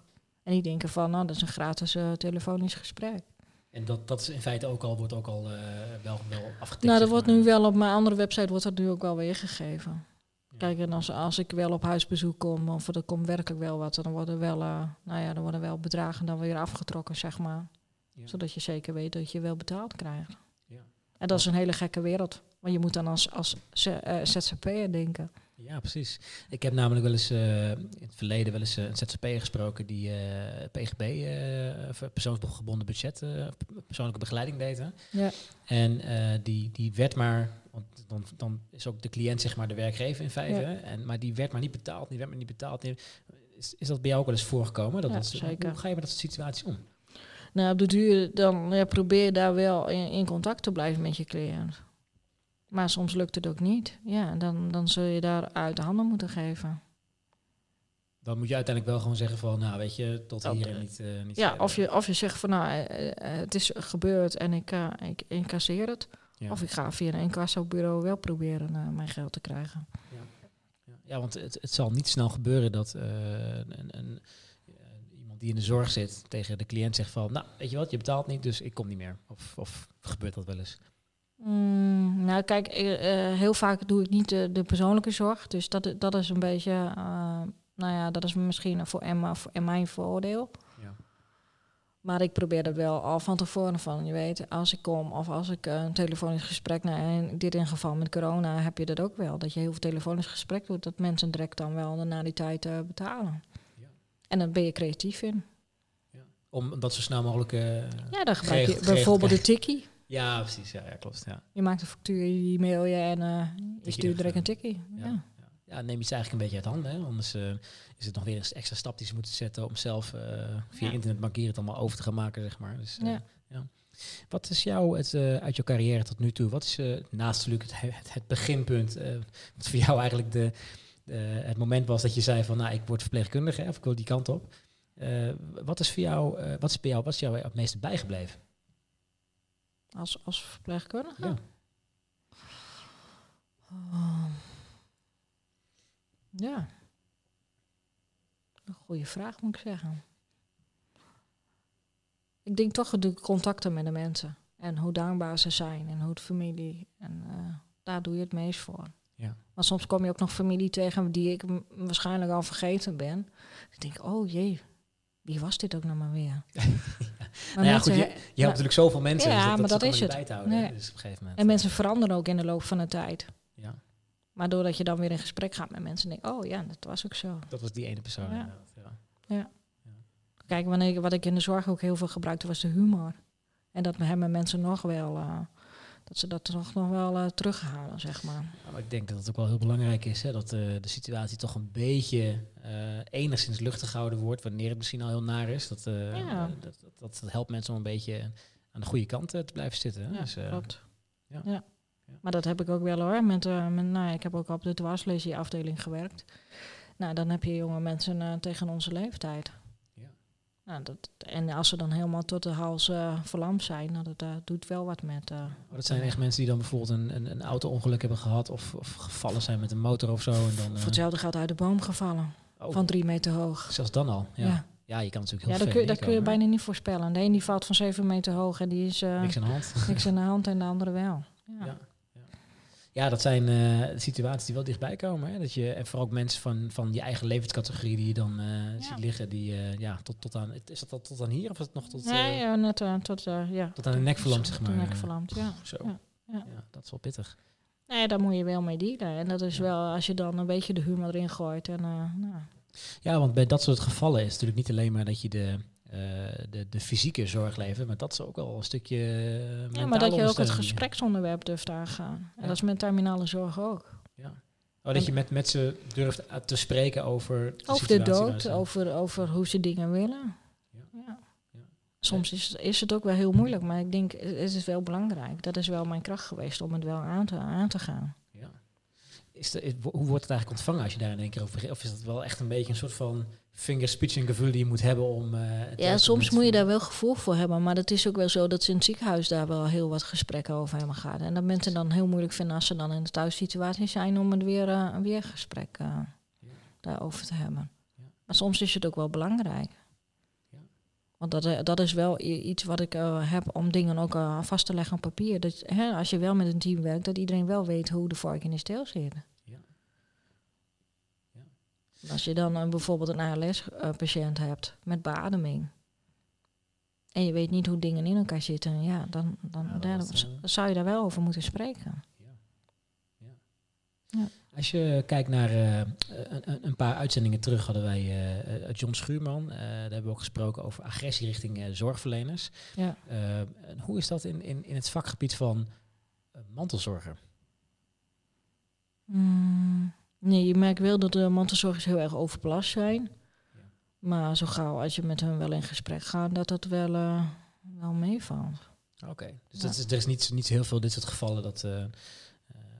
En die denken van, nou, dat is een gratis eh, telefonisch gesprek. En dat, dat is in feite ook al, wordt ook al eh, wel, wel afgetikt. Nou, dat wordt nu wel op mijn andere website wordt dat nu ook wel weergegeven. Ja. Kijk, en als, als ik wel op huisbezoek kom, of er komt werkelijk wel wat, dan worden wel, eh, nou ja, dan worden wel bedragen dan weer afgetrokken, zeg maar. Ja. Zodat je zeker weet dat je wel betaald krijgt. Ja. En dat is een hele gekke wereld. Want je moet dan als, als ZZP'er denken. Ja, precies. Ik heb namelijk wel eens eh, in het verleden wel eens eh, een ZZP'er gesproken die eh, PGB, of persoonsgebonden budget, persoonlijke begeleiding deed. hè. Ja. En die, die werd maar, want dan, dan is ook de cliënt zeg maar de werkgever in feite, Ja. hè, en, maar die werd maar niet betaald, die werd maar niet betaald. Is, is dat bij jou ook wel eens voorgekomen? Dat Ja, dat- zeker. Hoe ga je met dat soort situaties om? Nou, op de duur dan ja, probeer je daar wel in, in contact te blijven met je cliënt. Maar soms lukt het ook niet. Ja, dan, dan zul je daar uit de handen moeten geven. Dan moet je uiteindelijk wel gewoon zeggen van, nou weet je, tot Dat, hier eh, en niet, eh niet Ja, of je, of je zegt van nou, eh, het is gebeurd en ik, eh, ik incasseer het. Ja. Of ik ga via een incassobureau wel proberen eh, mijn geld te krijgen. Ja, ja want het, het zal niet snel gebeuren dat eh, een, een, iemand die in de zorg zit tegen de cliënt zegt van, nou weet je wat, je betaalt niet, dus ik kom niet meer. Of, of gebeurt dat wel eens? Mm, nou, kijk, eh, eh, heel vaak doe ik niet de, de persoonlijke zorg. Dus dat, dat is een beetje, eh, nou ja, dat is misschien voor Emma voor, en mijn voordeel. Ja. Maar ik probeer dat wel al van tevoren van, je weet, als ik kom of als ik een telefonisch gesprek, nou, in dit in geval met corona heb je dat ook wel. Dat je heel veel telefonisch gesprek doet, dat mensen direct dan wel na die tijd betalen. Ja. En dan ben je creatief in. Om dat zo snel mogelijk... Ja, dan gebruik je bijvoorbeeld de tikkie. Ja, precies. Ja, ja klopt. Ja. Je maakt een factuur, je mail je en eh, je stuurt direct een tikkie. Ja. Ja. Neem je het eigenlijk een beetje uit handen. Hè? Anders eh, is het nog weer een extra stap die ze moeten zetten om zelf eh, via internet bankieren het allemaal over te gaan maken, zeg maar. Dus, Ja. Wat is jou het, uit jouw carrière tot nu toe? Wat is naast natuurlijk het, het, het beginpunt? wat voor jou eigenlijk de, het moment was dat je zei van, nou, ik word verpleegkundige of ik wil die kant op. Wat is voor jou, wat is bij jou, wat is jou het meeste bijgebleven? Als, als verpleegkundige? Ja. Oh. Ja. Een goede vraag moet ik zeggen. Ik denk toch de contacten met de mensen. En hoe dankbaar ze zijn en hoe het familie. En eh, daar doe je het meest voor. Ja. Maar soms kom je ook nog familie tegen die ik waarschijnlijk al vergeten ben. Ik denk, oh jee, wie was dit ook nog maar weer? Maar Nou ja, mensen goed, je, he- je hebt ja. natuurlijk zoveel mensen, Ja, dus dat, maar dat, dat is is ook het. bij te houden. Nee. Dus op een moment. En mensen veranderen ook in de loop van de tijd. Ja, Maar doordat je dan weer in gesprek gaat met mensen, denk ik, oh ja, dat was ook zo. dat was die ene persoon. Ja. Ja. Kijk, wanneer, wat ik in de zorg ook heel veel gebruikte, was de humor. En dat hebben mensen nog wel, eh, dat ze dat toch nog wel eh, terughalen, zeg maar. Ja, maar ik denk dat het ook wel heel belangrijk is hè, dat eh, de situatie toch een beetje eh, enigszins luchtig gehouden wordt, wanneer het misschien al heel naar is. Dat, Ja. dat, dat, dat, dat helpt mensen om een beetje aan de goede kant te blijven zitten. Hè? Ja, Dus, klopt. ja. Ja. Maar dat heb ik ook wel hoor. Met, met, nou, ik heb ook op de dwarslesie-afdeling gewerkt. Nou, dan heb je jonge mensen tegen onze leeftijd. Nou, dat, en als ze dan helemaal tot de hals eh, verlamd zijn, nou, dat eh, doet wel wat met... Maar dat zijn echt mensen die dan bijvoorbeeld een, een, een auto-ongeluk hebben gehad of, of gevallen zijn met een motor of zo. En dan, voor hetzelfde gaat uit de boom gevallen. oh, Van drie meter hoog. zelfs dan al. Ja, ja. Ja, je kan natuurlijk heel ja dat, kun, je- dat kun je bijna niet voorspellen. De een die valt van zeven meter hoog en die is Niks aan de hand. niks aan de hand en de andere wel. Ja. Ja. Ja, dat zijn eh, situaties die wel dichtbij komen. Hè? Dat je, en vooral ook mensen van, van je eigen levenscategorie die je dan eh, ziet liggen, die eh, ja, tot, tot aan. Is dat tot aan hier of is het nog tot, Nee, ja, net eh, tot, ja. tot aan de nek verlamd, zeg Tot de maar? nek verlamd, ja. Zo. Ja, Ja, dat is wel pittig. Nee, daar moet je wel mee dealen. En dat is wel, als je dan een beetje de humor erin gooit. En, nou, Ja, want bij dat soort gevallen is het natuurlijk niet alleen maar dat je de, eh, de, de fysieke zorg levert, maar dat is ook wel een stukje. eh, ja, maar dat je ook het gespreksonderwerp durft aangaan. En Ja. dat is met terminale zorg ook. Oh, dat je met, met ze durft eh, te spreken over de, Over de dood, over, over hoe ze dingen willen. Ja. Ja. Ja. Soms is, is het ook wel heel moeilijk, maar ik denk, het is wel belangrijk. Dat is wel mijn kracht geweest om het wel aan te, aan te gaan. Ja. Is de, hoe wordt het eigenlijk ontvangen als je daar in één keer over begint? Of is dat wel echt een beetje een soort van vingerspitsengevoel die je moet hebben om... eh, Ja, soms moet je daar wel gevoel voor hebben. Maar het is ook wel zo dat ze in het ziekenhuis daar wel heel wat gesprekken over hebben gehad. En dat mensen dan heel moeilijk vinden als ze dan in de thuissituatie zijn om het weer, eh, een weergesprek eh, Ja. daarover te hebben. Ja. Maar soms is het ook wel belangrijk. Ja. Want dat, dat is wel iets wat ik heb om dingen ook vast te leggen op papier. Dat, hè, als je wel met een team werkt, dat iedereen wel weet hoe de vork in de steel zit. Ja. Ja. Als je dan eh, bijvoorbeeld een ALS-patiënt hebt met beademing. En je weet niet hoe dingen in elkaar zitten. Ja, dan, dan, Ja, daar- eh, zou je daar wel over moeten spreken. Als je kijkt naar eh, een, een- een paar uitzendingen terug hadden wij eh, eh, John Schuurman. eh, daar hebben we ook gesproken over agressie richting eh, zorgverleners. Ja. Eh, hoe is dat in, in, in het vakgebied van eh, mantelzorger? Mm, nee, je merkt wel dat de mantelzorgers heel erg overbelast zijn. Ja. Maar zo gauw als je met hen wel in gesprek gaat, dat dat wel, eh, wel meevalt. Oké, dus Ja. dat is, er is niet, niet heel veel dit soort gevallen dat, eh, eh,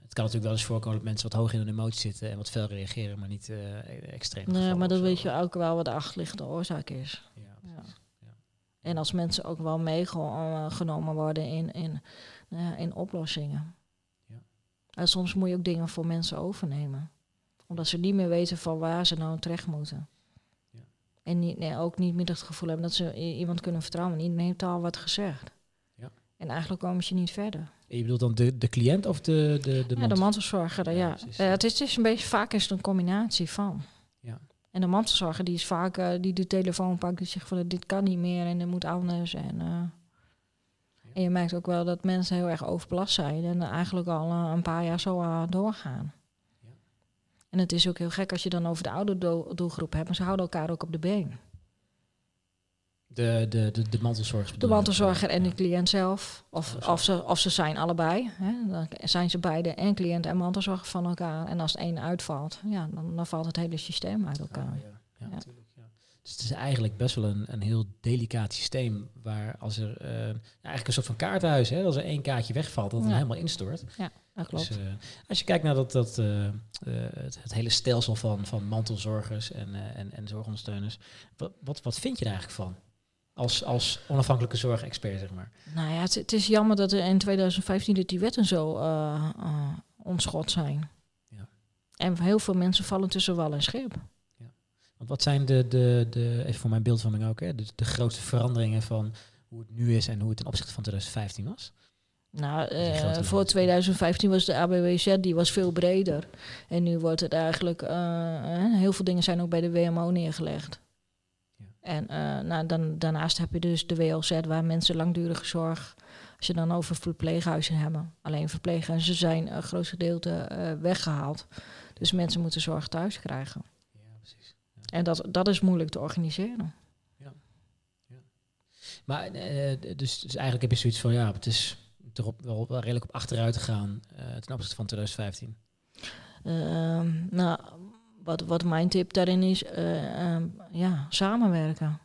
Het kan natuurlijk wel eens voorkomen dat mensen wat hoog in hun emotie zitten en wat fel reageren, maar niet uh, extreem. Nee, maar dan weet je ook wel wat de achterliggende oorzaak is. Ja, ja. ja. En als mensen ook wel meegenomen worden in, in, uh, in oplossingen. Ja. En soms moet je ook dingen voor mensen overnemen. Omdat ze niet meer weten van waar ze nou terecht moeten. Ja. En niet, nee, ook niet meer het gevoel hebben dat ze iemand kunnen vertrouwen. Iedereen heeft al wat gezegd. Ja. En eigenlijk komen ze niet verder. En je bedoelt dan de, de cliënt of de, de, de, ja, de mantelzorger? Ja, ja. Uh, het, is, het is een beetje, vaak is het een combinatie van. Ja. En de mantelzorger die is vaak, uh, die de telefoon pakt, die zegt van dit kan niet meer en dat moet anders. En, uh, en je merkt ook wel dat mensen heel erg overbelast zijn en eigenlijk al een paar jaar zo doorgaan. En het is ook heel gek als je dan over de oude doelgroep hebt, maar ze houden elkaar ook op de been. De, de, de, de mantelzorger. De mantelzorger en de cliënt zelf. Of, oh, of, ze, of ze zijn allebei. Hè. Dan zijn ze beide en cliënt en mantelzorger van elkaar. En als het een uitvalt, ja, dan, dan valt het hele systeem uit elkaar. Ah, ja, ja, natuurlijk. Ja. Dus het is eigenlijk best wel een, een heel delicaat systeem. Waar als er uh, eigenlijk een soort van kaarthuis, hè, als er één kaartje wegvalt, dat het helemaal instort. Ja, dat klopt. Dus, uh, als je kijkt naar dat, dat, uh, het, het, hele stelsel van, van mantelzorgers en, en, en zorgondersteuners, wat, wat, wat vind je daar eigenlijk van? als, als onafhankelijke zorgexpert, zeg maar. Nou ja, het, het, is jammer dat er in 2015 dat die wetten zo onschot zijn. Ja. En heel veel mensen vallen tussen wal en schip. Ja. Want wat zijn de, de, de even voor mijn beeldvorming ook, hè, de, de grootste veranderingen van hoe het nu is en hoe het ten opzichte van 2015 was? Nou, uh, voor 2015 was de ABWZ die was veel breder. En nu wordt het eigenlijk, heel veel dingen zijn ook bij de WMO neergelegd. En uh, nou, dan, daarnaast heb je dus de WLZ, waar mensen langdurige zorg, als je dan over verpleeghuizen hebben. Alleen verpleeghuizen zijn een groot gedeelte weggehaald. Dus mensen moeten zorg thuis krijgen. En dat, dat is moeilijk te organiseren. Ja. ja. Maar uh, dus, dus eigenlijk heb je zoiets van, ja, het is erop wel, wel redelijk op achteruit gegaan ten opzichte van 2015. Ehm, nou, wat, wat mijn tip daarin is, uh, um, ja, samenwerken.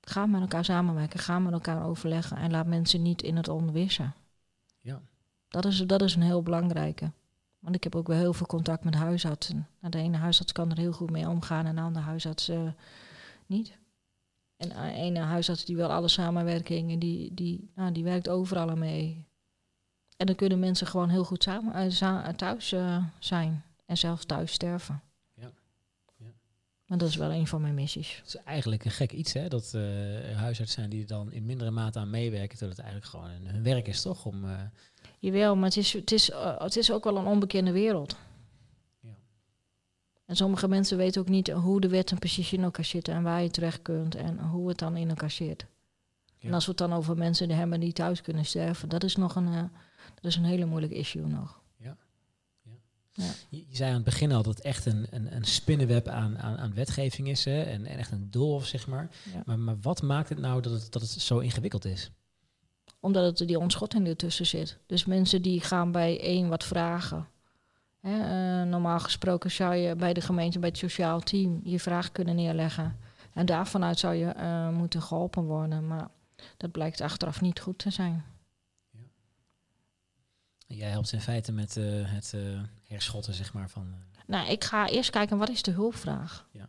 Ga met elkaar samenwerken, ga met elkaar overleggen en laat mensen niet in het onwissen. Ja. Dat is, dat is een heel belangrijke. Want ik heb ook wel heel veel contact met huisartsen. Nou, de ene huisarts kan er heel goed mee omgaan en de andere huisarts uh, niet. En de ene huisarts die wil alle samenwerking en die, die, nou, die werkt overal mee. En dan kunnen mensen gewoon heel goed samen, uh, thuis uh, zijn en zelfs thuis sterven. Maar dat is wel een van mijn missies. Het is eigenlijk een gek iets, hè? Dat huisartsen zijn die dan in mindere mate aan meewerken, terwijl het eigenlijk gewoon hun werk is, toch? Om. Jawel, maar het is, het, is, uh, het is ook wel een onbekende wereld. Ja. En sommige mensen weten ook niet hoe de wet precies in elkaar zit en waar je terecht kunt en hoe het dan in elkaar zit. Ja. En als we het dan over mensen hebben die thuis kunnen sterven, dat is nog een, dat is een hele moeilijk issue nog. Ja. Je, zei aan het begin al dat het echt een, een, een spinnenweb aan, aan, aan wetgeving is hè? En, en echt een doolhof, zeg maar. maar. Maar wat maakt het nou dat het, dat het zo ingewikkeld is? Omdat het die onschotting ertussen zit. Dus mensen die gaan bij één wat vragen. Hè, uh, normaal gesproken zou je bij de gemeente, bij het sociaal team, je vraag kunnen neerleggen. En daarvanuit zou je uh, moeten geholpen worden. Maar dat blijkt achteraf niet goed te zijn. Jij helpt in feite met uh, het herschotten, zeg maar. Van. Nou, ik ga eerst kijken, wat is de hulpvraag? Ja.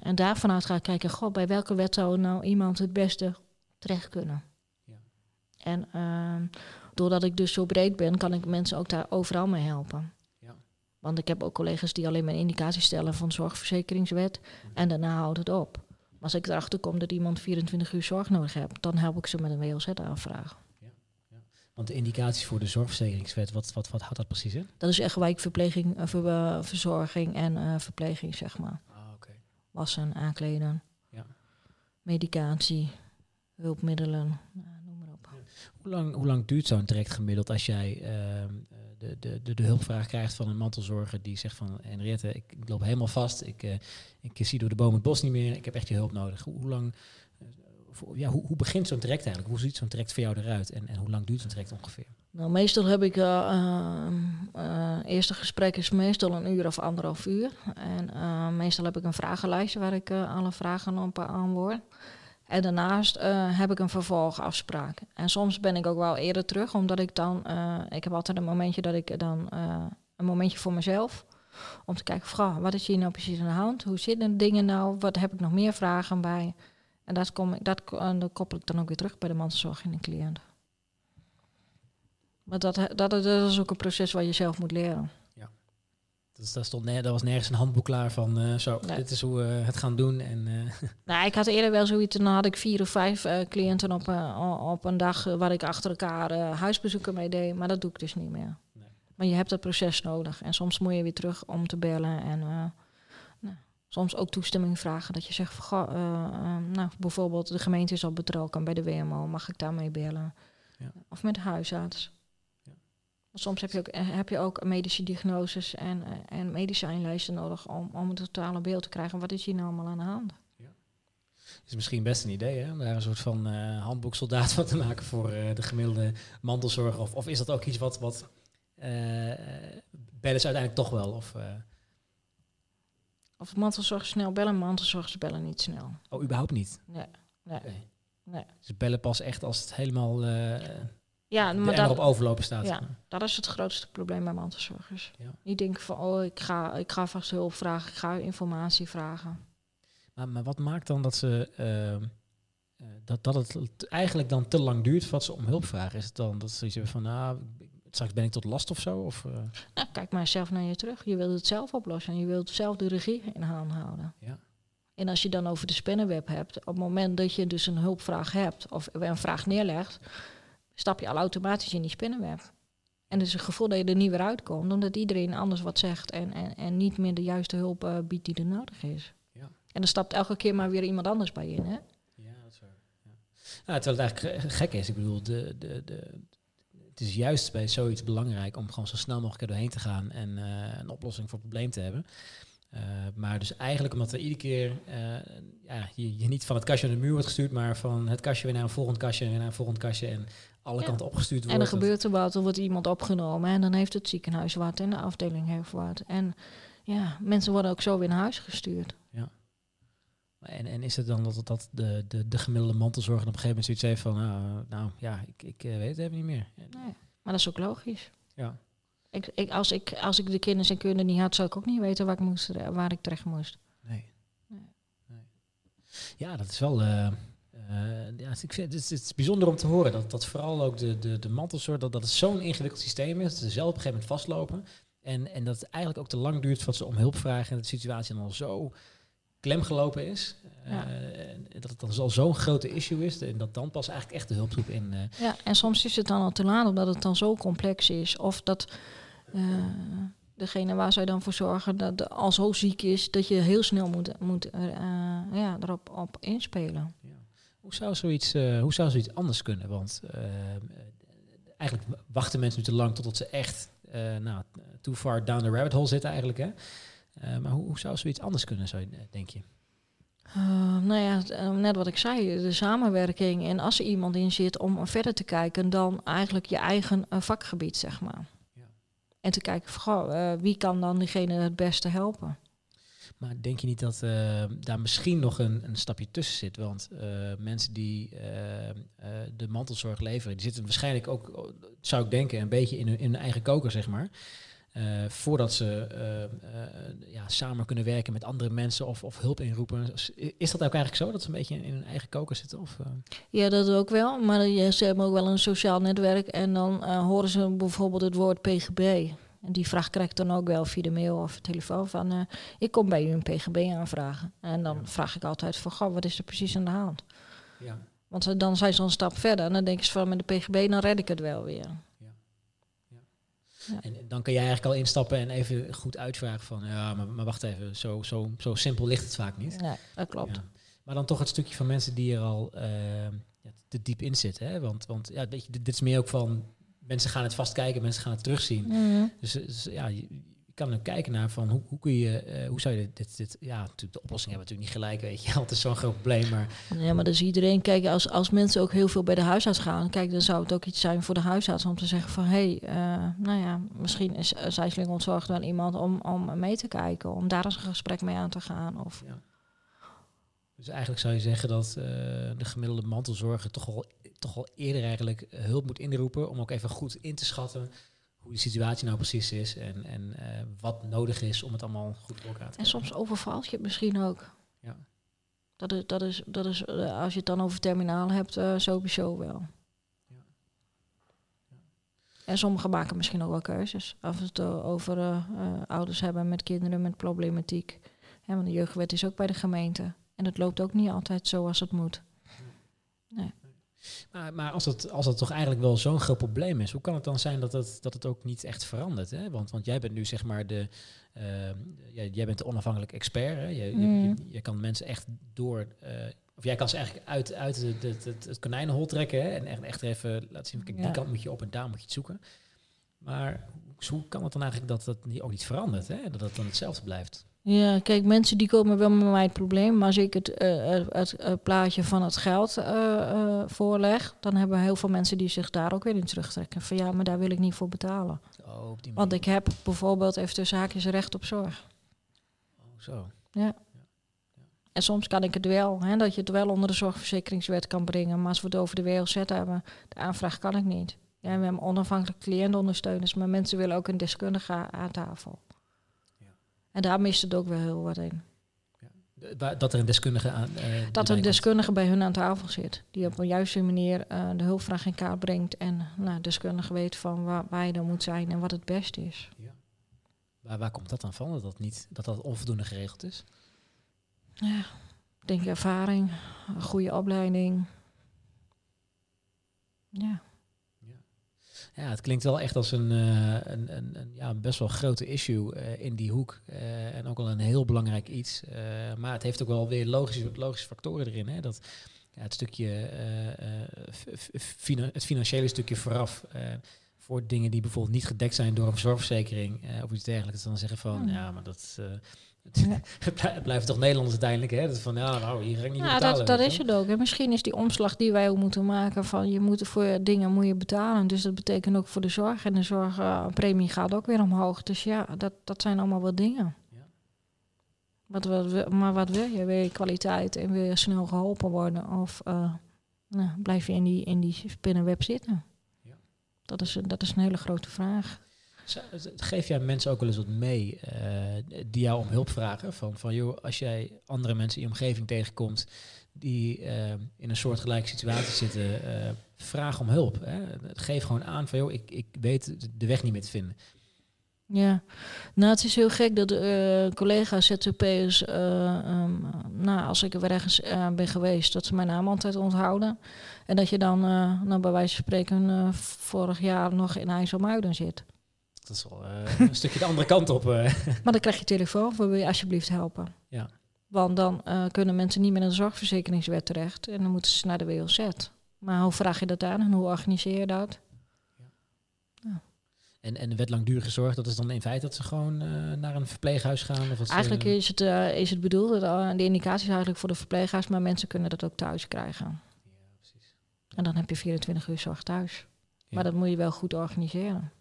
en daarvanuit ga ik kijken, god, bij welke wet zou nou iemand het beste terecht kunnen? Ja. En ehm, doordat ik dus zo breed ben, kan ik mensen ook daar overal mee helpen. Ja. Want ik heb ook collega's die alleen maar indicaties stellen van zorgverzekeringswet. Mhm. En daarna houdt het op. Als ik erachter kom dat iemand 24 uur zorg nodig heeft, dan help ik ze met een WLZ-aanvraag. Want de indicaties voor de zorgverzekeringswet, wat, wat, wat houdt dat precies in? Dat is echt wijkverpleging, uh, ver, uh, verzorging en uh, verpleging, zeg maar. Ah, okay. Wassen, aankleden, ja. medicatie, hulpmiddelen, maar. Hoe, lang, hoe lang duurt zo'n traject gemiddeld als jij ehm, de, de, de, de, hulpvraag krijgt van een mantelzorger die zegt van Henriette, ik, loop helemaal vast, ik, ik zie door de boom het bos niet meer, ik heb echt je hulp nodig. Hoe, lang ja, hoe, hoe begint zo'n traject eigenlijk? Hoe ziet zo'n traject voor jou eruit en, en hoe lang duurt zo'n traject ongeveer? Nou, meestal heb ik, uh, eerste gesprek is meestal een uur of anderhalf uur. En meestal heb ik een vragenlijstje waar ik alle vragen op beantwoord. En daarnaast eh, heb ik een vervolgafspraak. En soms ben ik ook wel eerder terug, omdat ik dan... eh, ik heb altijd een momentje dat ik dan... eh, een momentje voor mezelf. Om te kijken, wat is hier nou precies aan de hand? Hoe zitten dingen nou? Wat heb ik nog meer vragen bij? En dat, kom ik, dat, dat koppel ik dan ook weer terug bij de mantelzorg en de cliënt. Maar dat, dat, dat is ook een proces waar je zelf moet leren. Dus daar, stond daar was nergens een handboek klaar van eh, zo, Nee. dit is hoe we het gaan doen. En, eh, Nou, ik had eerder wel zoiets, dan had ik vier of vijf eh, cliënten op, op een dag waar ik achter elkaar huisbezoeken mee deed. Maar dat doe ik dus niet meer. Nee. Maar je hebt dat proces nodig. En soms moet je weer terug om te bellen. En nou, soms ook toestemming vragen. Dat je zegt, van, goh, nou, bijvoorbeeld de gemeente is al betrokken bij de WMO. Mag ik daarmee bellen? Ja. Of met de huisarts. Ja. Soms heb je ook, eh, heb je ook medische diagnoses en, eh, en medicijnlijsten nodig om, om het totale beeld te krijgen. Wat is hier nou allemaal aan de hand? is misschien best een idee, hè? om daar een soort van eh handboeksoldaat van te maken voor de gemiddelde mantelzorger. Of, of is dat ook iets wat, wat bellen ze uiteindelijk toch wel? Of, Of mantelzorgers snel bellen, mantelzorgers bellen niet snel. oh, überhaupt niet? Nee, nee, nee. Ze bellen pas echt als het helemaal Ja, maar emmer op dat, overlopen staat. ja. dat is het grootste probleem bij mantelzorgers. Ja. Die denken van, oh, ik ga, ik ga vast hulp vragen, ik ga informatie vragen. Maar, maar wat maakt dan dat ze ehm, eh, dat, dat het eigenlijk dan te lang duurt wat ze om hulp vragen? Is het dan dat ze hebben van, nou, straks ben ik tot last of zo? Of, eh, Nou, kijk maar zelf naar je terug. Je wilt het zelf oplossen en je wilt zelf de regie in hand houden. ja. En als je dan over de spinnenweb hebt, op het moment dat je dus een hulpvraag hebt of een vraag neerlegt, stap je al automatisch in die spinnenweb. En dus het gevoel dat je er niet weer uitkomt, omdat iedereen anders wat zegt en, en, en niet meer de juiste hulp eh, biedt die er nodig is. Ja. En dan stapt elke keer maar weer iemand anders bij in. Hè? Ja, dat is waar. Ja. Nou, terwijl het eigenlijk ge- gek is. Ik bedoel, de, de, de, het is juist bij zoiets belangrijk om gewoon zo snel mogelijk er doorheen te gaan en eh, een oplossing voor het probleem te hebben. Eh, maar dus eigenlijk omdat er iedere keer ja, je, je niet van het kastje naar de muur wordt gestuurd, maar van het kastje weer naar een volgend kastje en weer naar een volgend kastje en alle Ja. kanten opgestuurd wordt. En er gebeurt er wat, er wordt iemand opgenomen en dan heeft het ziekenhuis wat en de afdeling heeft wat. En ja, mensen worden ook zo weer naar huis gestuurd. En, en is het dan dat, dat de, de, de gemiddelde mantelzorger op een gegeven moment zoiets heeft van, nou, nou ja, ik, ik eh, weet het even niet meer. Nee, maar dat is ook logisch. Ja. Ik, ik, als, ik, als ik de kennis en kunde niet had, zou ik ook niet weten waar ik, moest, waar ik terecht moest. Nee. Nee. Nee. Ja, dat is wel. eh, eh, ja, ik vind, het, is, het is bijzonder om te horen dat, dat vooral ook de, de, de mantelzorg, dat, dat het zo'n ingewikkeld systeem is, dat ze zelf op een gegeven moment vastlopen. En, en dat het eigenlijk ook te lang duurt voordat ze om hulp vragen en dat de situatie dan al zo klemgelopen is. Ja. Eh, en dat het dan al zo'n grote issue is. En dat dan pas eigenlijk echt de hulptroep in. eh, Ja, en soms is het dan al te laat omdat het dan zo complex is. Of dat eh, degene waar zij dan voor zorgen dat al zo ziek is dat je heel snel moet, moet eh, eh, ja, erop op inspelen. Ja. Hoe, zou zoiets, eh, hoe zou zoiets anders kunnen? Want eh, eigenlijk wachten mensen nu te lang totdat ze echt eh nou, too far down the rabbit hole zitten eigenlijk. Hè? Maar hoe, hoe zou zoiets anders kunnen, zou je, denk je? Nou ja, net wat ik zei, de samenwerking. En als er iemand in zit om verder te kijken dan eigenlijk je eigen vakgebied, zeg maar. Ja. En te kijken, goh, wie kan dan diegene het beste helpen? Maar denk je niet dat eh, daar misschien nog een, een stapje tussen zit? Want eh, mensen die eh, de mantelzorg leveren, die zitten waarschijnlijk ook, zou ik denken, een beetje in hun, eigen koker, zeg maar. Voordat ze ja, samen kunnen werken met andere mensen of, of hulp inroepen. Is dat ook eigenlijk zo, dat ze een beetje in, hun eigen koker zitten? Of? Ja, dat ook wel. Maar ze hebben ook wel een sociaal netwerk. En dan horen ze bijvoorbeeld het woord PGB. En die vraag krijg ik dan ook wel via de mail of telefoon van... eh, ik kom bij u een PGB aanvragen. En dan Ja. vraag ik altijd van, goh, wat is er precies aan de hand? Ja. Want eh, dan zijn ze een stap verder. En dan denken ze van, met de PGB, dan red ik het wel weer. En dan kun jij eigenlijk al instappen en even goed uitvragen van, ja, maar, maar wacht even, zo, zo, zo simpel ligt het vaak niet. Nee, dat klopt. Ja. Maar dan toch het stukje van mensen die er al eh, ja, te diep in zitten. Hè? Want, want ja, weet je, dit is meer ook van, mensen gaan het vast kijken, mensen gaan het terugzien. Mhm. Dus, dus, ja, je, je kan ook kijken naar van, hoe, hoe kun je, eh, hoe zou je dit, dit, ja, natuurlijk de oplossing hebben natuurlijk niet gelijk, weet je, het is zo'n groot probleem, maar Ja, maar dus iedereen, kijk, als, als mensen ook heel veel bij de huisarts gaan, kijk, dan zou het ook iets zijn voor de huisarts om te zeggen van, hé, hey, eh, nou ja, misschien is uh, Zijsling ontzorgd wel iemand om, om mee te kijken, om daar eens een gesprek mee aan te gaan. Of, Ja. Dus eigenlijk zou je zeggen dat uh, de gemiddelde mantelzorger toch al, toch al eerder eigenlijk hulp moet inroepen om ook even goed in te schatten hoe de situatie nou precies is en, en uh, wat nodig is om het allemaal goed voor elkaar te En soms overvalt je het misschien ook. Ja. Dat is, dat is, dat is uh, als je het dan over terminaal hebt, uh, sowieso wel. Ja. Ja. En sommigen maken misschien ook wel keuzes. Als we het over ouders hebben met kinderen met problematiek. Ja, want de jeugdwet is ook bij de gemeente. En het loopt ook niet altijd zoals het moet. Nee. Maar, maar als, het, als dat toch eigenlijk wel zo'n groot probleem is, hoe kan het dan zijn dat het, dat het ook niet echt verandert? Hè? Want, want jij bent nu zeg maar de, uh, jij, jij bent de onafhankelijk expert. Hè? Je, mm. je, je, kan mensen echt door, uh, of jij kan ze eigenlijk uit, uit het, het, het, het konijnenhol trekken hè? en echt, echt even laten zien, kijk, die kant moet je op en daar moet je het zoeken. Maar hoe kan het dan eigenlijk dat dat ook niet verandert? Hè? Dat het dan hetzelfde blijft? Ja, kijk, mensen die komen wel met mij het probleem. Maar als ik het, uh, het, het, plaatje van het geld uh, uh, voorleg, dan hebben heel veel mensen die zich daar ook weer in terugtrekken. Van ja, maar daar wil ik niet voor betalen. Oh, op die Want ik heb bijvoorbeeld even tussen haakjes recht op zorg. Oh, zo. Ja. ja. En soms kan ik het wel, hè, dat je het wel onder de zorgverzekeringswet kan brengen. Maar als we het over de WLZ hebben, de aanvraag kan ik niet. Ja, we hebben onafhankelijk cliëntondersteuners, maar mensen willen ook een deskundige aan tafel. En daar mist het ook wel heel wat in. Ja. Dat er een deskundige aan. Uh, dat er een deskundige bij hun aan tafel zit. Die op een juiste manier uh, de hulpvraag in kaart brengt. En nou, deskundige weet van waar, waar je dan moet zijn en wat het beste is. Ja. Waar, waar komt dat dan van? Dat dat, niet, dat dat onvoldoende geregeld is? Ja, ik denk ervaring, een goede opleiding. Ja. Ja, het klinkt wel echt als een, uh, een, een, een, ja, best wel grote issue uh, in die hoek. Uh, en ook wel een heel belangrijk iets. maar het heeft ook wel weer logische, logische factoren erin. Hè? Dat, ja, het stukje, het financiële stukje vooraf. voor dingen die bijvoorbeeld niet gedekt zijn door een zorgverzekering of iets dergelijks. Dan zeggen van, hmm. ja, maar dat het blijft toch Nederlands uiteindelijk, hè? Dat van, ja, nou, hier ga ik niet ja, betalen. Dat, dat is het ook. En misschien is die omslag die wij ook moeten maken van, je moet voor dingen moet je betalen. Dus dat betekent ook voor de zorg. En de zorgpremie gaat ook weer omhoog. Dus ja, dat, dat zijn allemaal wel dingen. Ja. Wat, wat, maar wat wil je? Wil je kwaliteit en wil je snel geholpen worden? Of uh, nou, blijf je in die, in die spinnenweb zitten? Ja. Dat, is, dat is een hele grote vraag. Geef jij mensen ook wel eens wat mee uh, die jou om hulp vragen? Van, van joh, als jij andere mensen in je omgeving tegenkomt die uh, in een soortgelijke situatie zitten, uh, vraag om hulp. Hè? Geef gewoon aan van joh, ik, ik weet de weg niet meer te vinden. Ja, nou het is heel gek dat uh, collega's ZZP'ers, um, nou als ik er ergens ben geweest, dat ze mijn naam altijd onthouden. En dat je dan, nou bij wijze van spreken, vorig jaar nog in IJsselmuiden zit. Dat is wel uh, een stukje de andere kant op. Uh. Maar dan krijg je telefoon, wil je alsjeblieft helpen? Ja. Want dan uh, kunnen mensen niet meer in de zorgverzekeringswet terecht en dan moeten ze naar de WLZ. Maar hoe vraag je dat aan en hoe organiseer je dat? Ja. ja. En, en de wet langdurige zorg, dat is dan in feite dat ze gewoon naar een verpleeghuis gaan? Of eigenlijk is, het, is het bedoeld, de indicatie is eigenlijk voor de verpleeghuis, maar mensen kunnen dat ook thuis krijgen. Ja, precies. En dan heb je 24 uur zorg thuis. Maar dat moet je wel goed organiseren.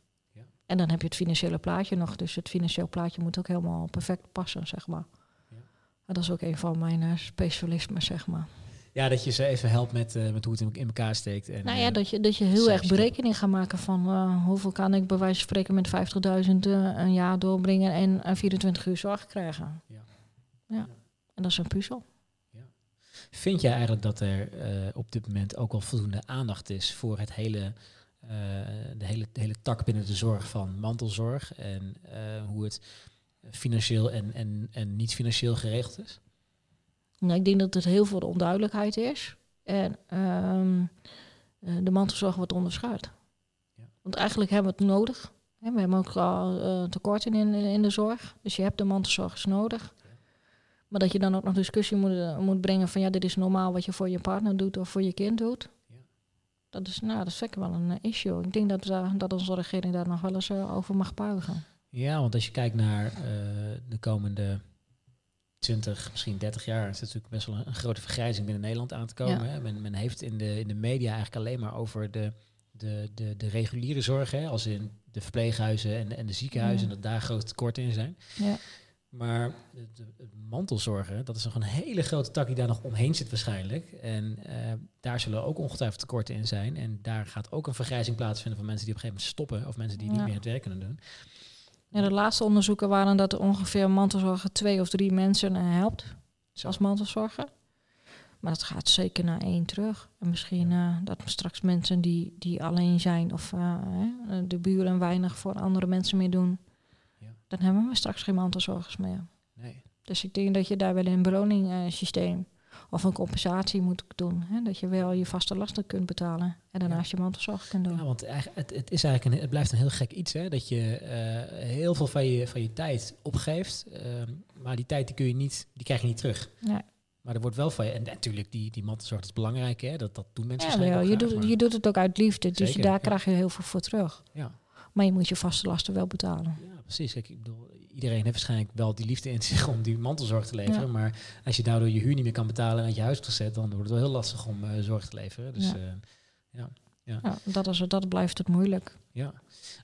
En dan heb je het financiële plaatje nog. Dus het financiële plaatje moet ook helemaal perfect passen, zeg maar. Ja. dat is ook een van mijn uh, specialismen, zeg maar. Ja, dat je ze even helpt met, uh, met hoe het in, in, elkaar steekt. En, nou ja, dat je, dat je heel erg berekening gaat maken van uh, hoeveel kan ik bij wijze van spreken met 50.000 een jaar doorbrengen en 24 uur zorg krijgen. Ja. ja. En dat is een puzzel. Ja. Vind jij eigenlijk dat er op dit moment ook al voldoende aandacht is voor het hele eh, de, hele, de hele tak binnen de zorg van mantelzorg en eh, hoe het financieel en, en, en niet financieel geregeld is? Nou, ik denk dat het heel veel onduidelijkheid is. En ehm, eh, de mantelzorg wordt onderschat. Ja. Want eigenlijk hebben we het nodig. we hebben ook al uh, tekorten in, in de zorg. Dus je hebt de mantelzorgers nodig. Maar dat je dan ook nog discussie moet, moet brengen van ja, dit is normaal wat je voor je partner doet of voor je kind doet. Dat is, nou, dat is zeker wel een eh, issue. Ik denk dat, uh, dat onze regering daar nog wel eens uh, over mag buigen. Ja, want als je kijkt naar de komende 20, misschien 30 jaar, is het natuurlijk best wel een, grote vergrijzing binnen Nederland aan te komen. Hè? Men, men, heeft in de, in de media eigenlijk alleen maar over de, de, de, de reguliere zorg, hè? als in de verpleeghuizen en, en de ziekenhuizen, ja. dat daar grote tekorten in zijn. Ja. Maar de mantelzorgen, dat is nog een hele grote tak die daar nog omheen zit waarschijnlijk. En eh, daar zullen ook ongetwijfeld tekorten in zijn. En daar gaat ook een vergrijzing plaatsvinden van mensen die op een gegeven moment stoppen. Of mensen die niet meer het werk kunnen doen. Ja, de laatste onderzoeken waren dat er ongeveer mantelzorger twee of drie mensen eh, helpt Zo. als mantelzorger. Maar dat gaat zeker naar één terug. En misschien eh, dat straks mensen die, die alleen zijn of hè, de buren weinig voor andere mensen meer doen. Dan hebben we straks geen mantelzorgers meer. Nee. Dus ik denk dat je daar wel een beloningssysteem of een compensatie moet doen. Hè? Dat je wel je vaste lasten kunt betalen en daarnaast je mantelzorg kunt doen. Ja, want het, het, is eigenlijk een, het blijft een heel gek iets, hè? Dat je eh, heel veel van je, van je tijd opgeeft. ehm, maar die tijd die kun je niet, die krijg je niet terug. Nee. Maar er wordt wel van je. En natuurlijk, die, die mantelzorg is belangrijk, hè? Dat, dat doen mensen Ja, wel. Je, doet, je doet het ook uit liefde, dus daar ja. krijg je heel veel voor terug. Ja. Maar je moet je vaste lasten wel betalen. Ja, precies. Kijk, ik bedoel, iedereen heeft waarschijnlijk wel die liefde in zich om die mantelzorg te leveren. Ja. Maar als je daardoor je huur niet meer kan betalen en uit je huis gezet, dan wordt het wel heel lastig om eh, zorg te leveren. Dus Ja. ja. Ja, dat, is, het- dat blijft het moeilijk. ja.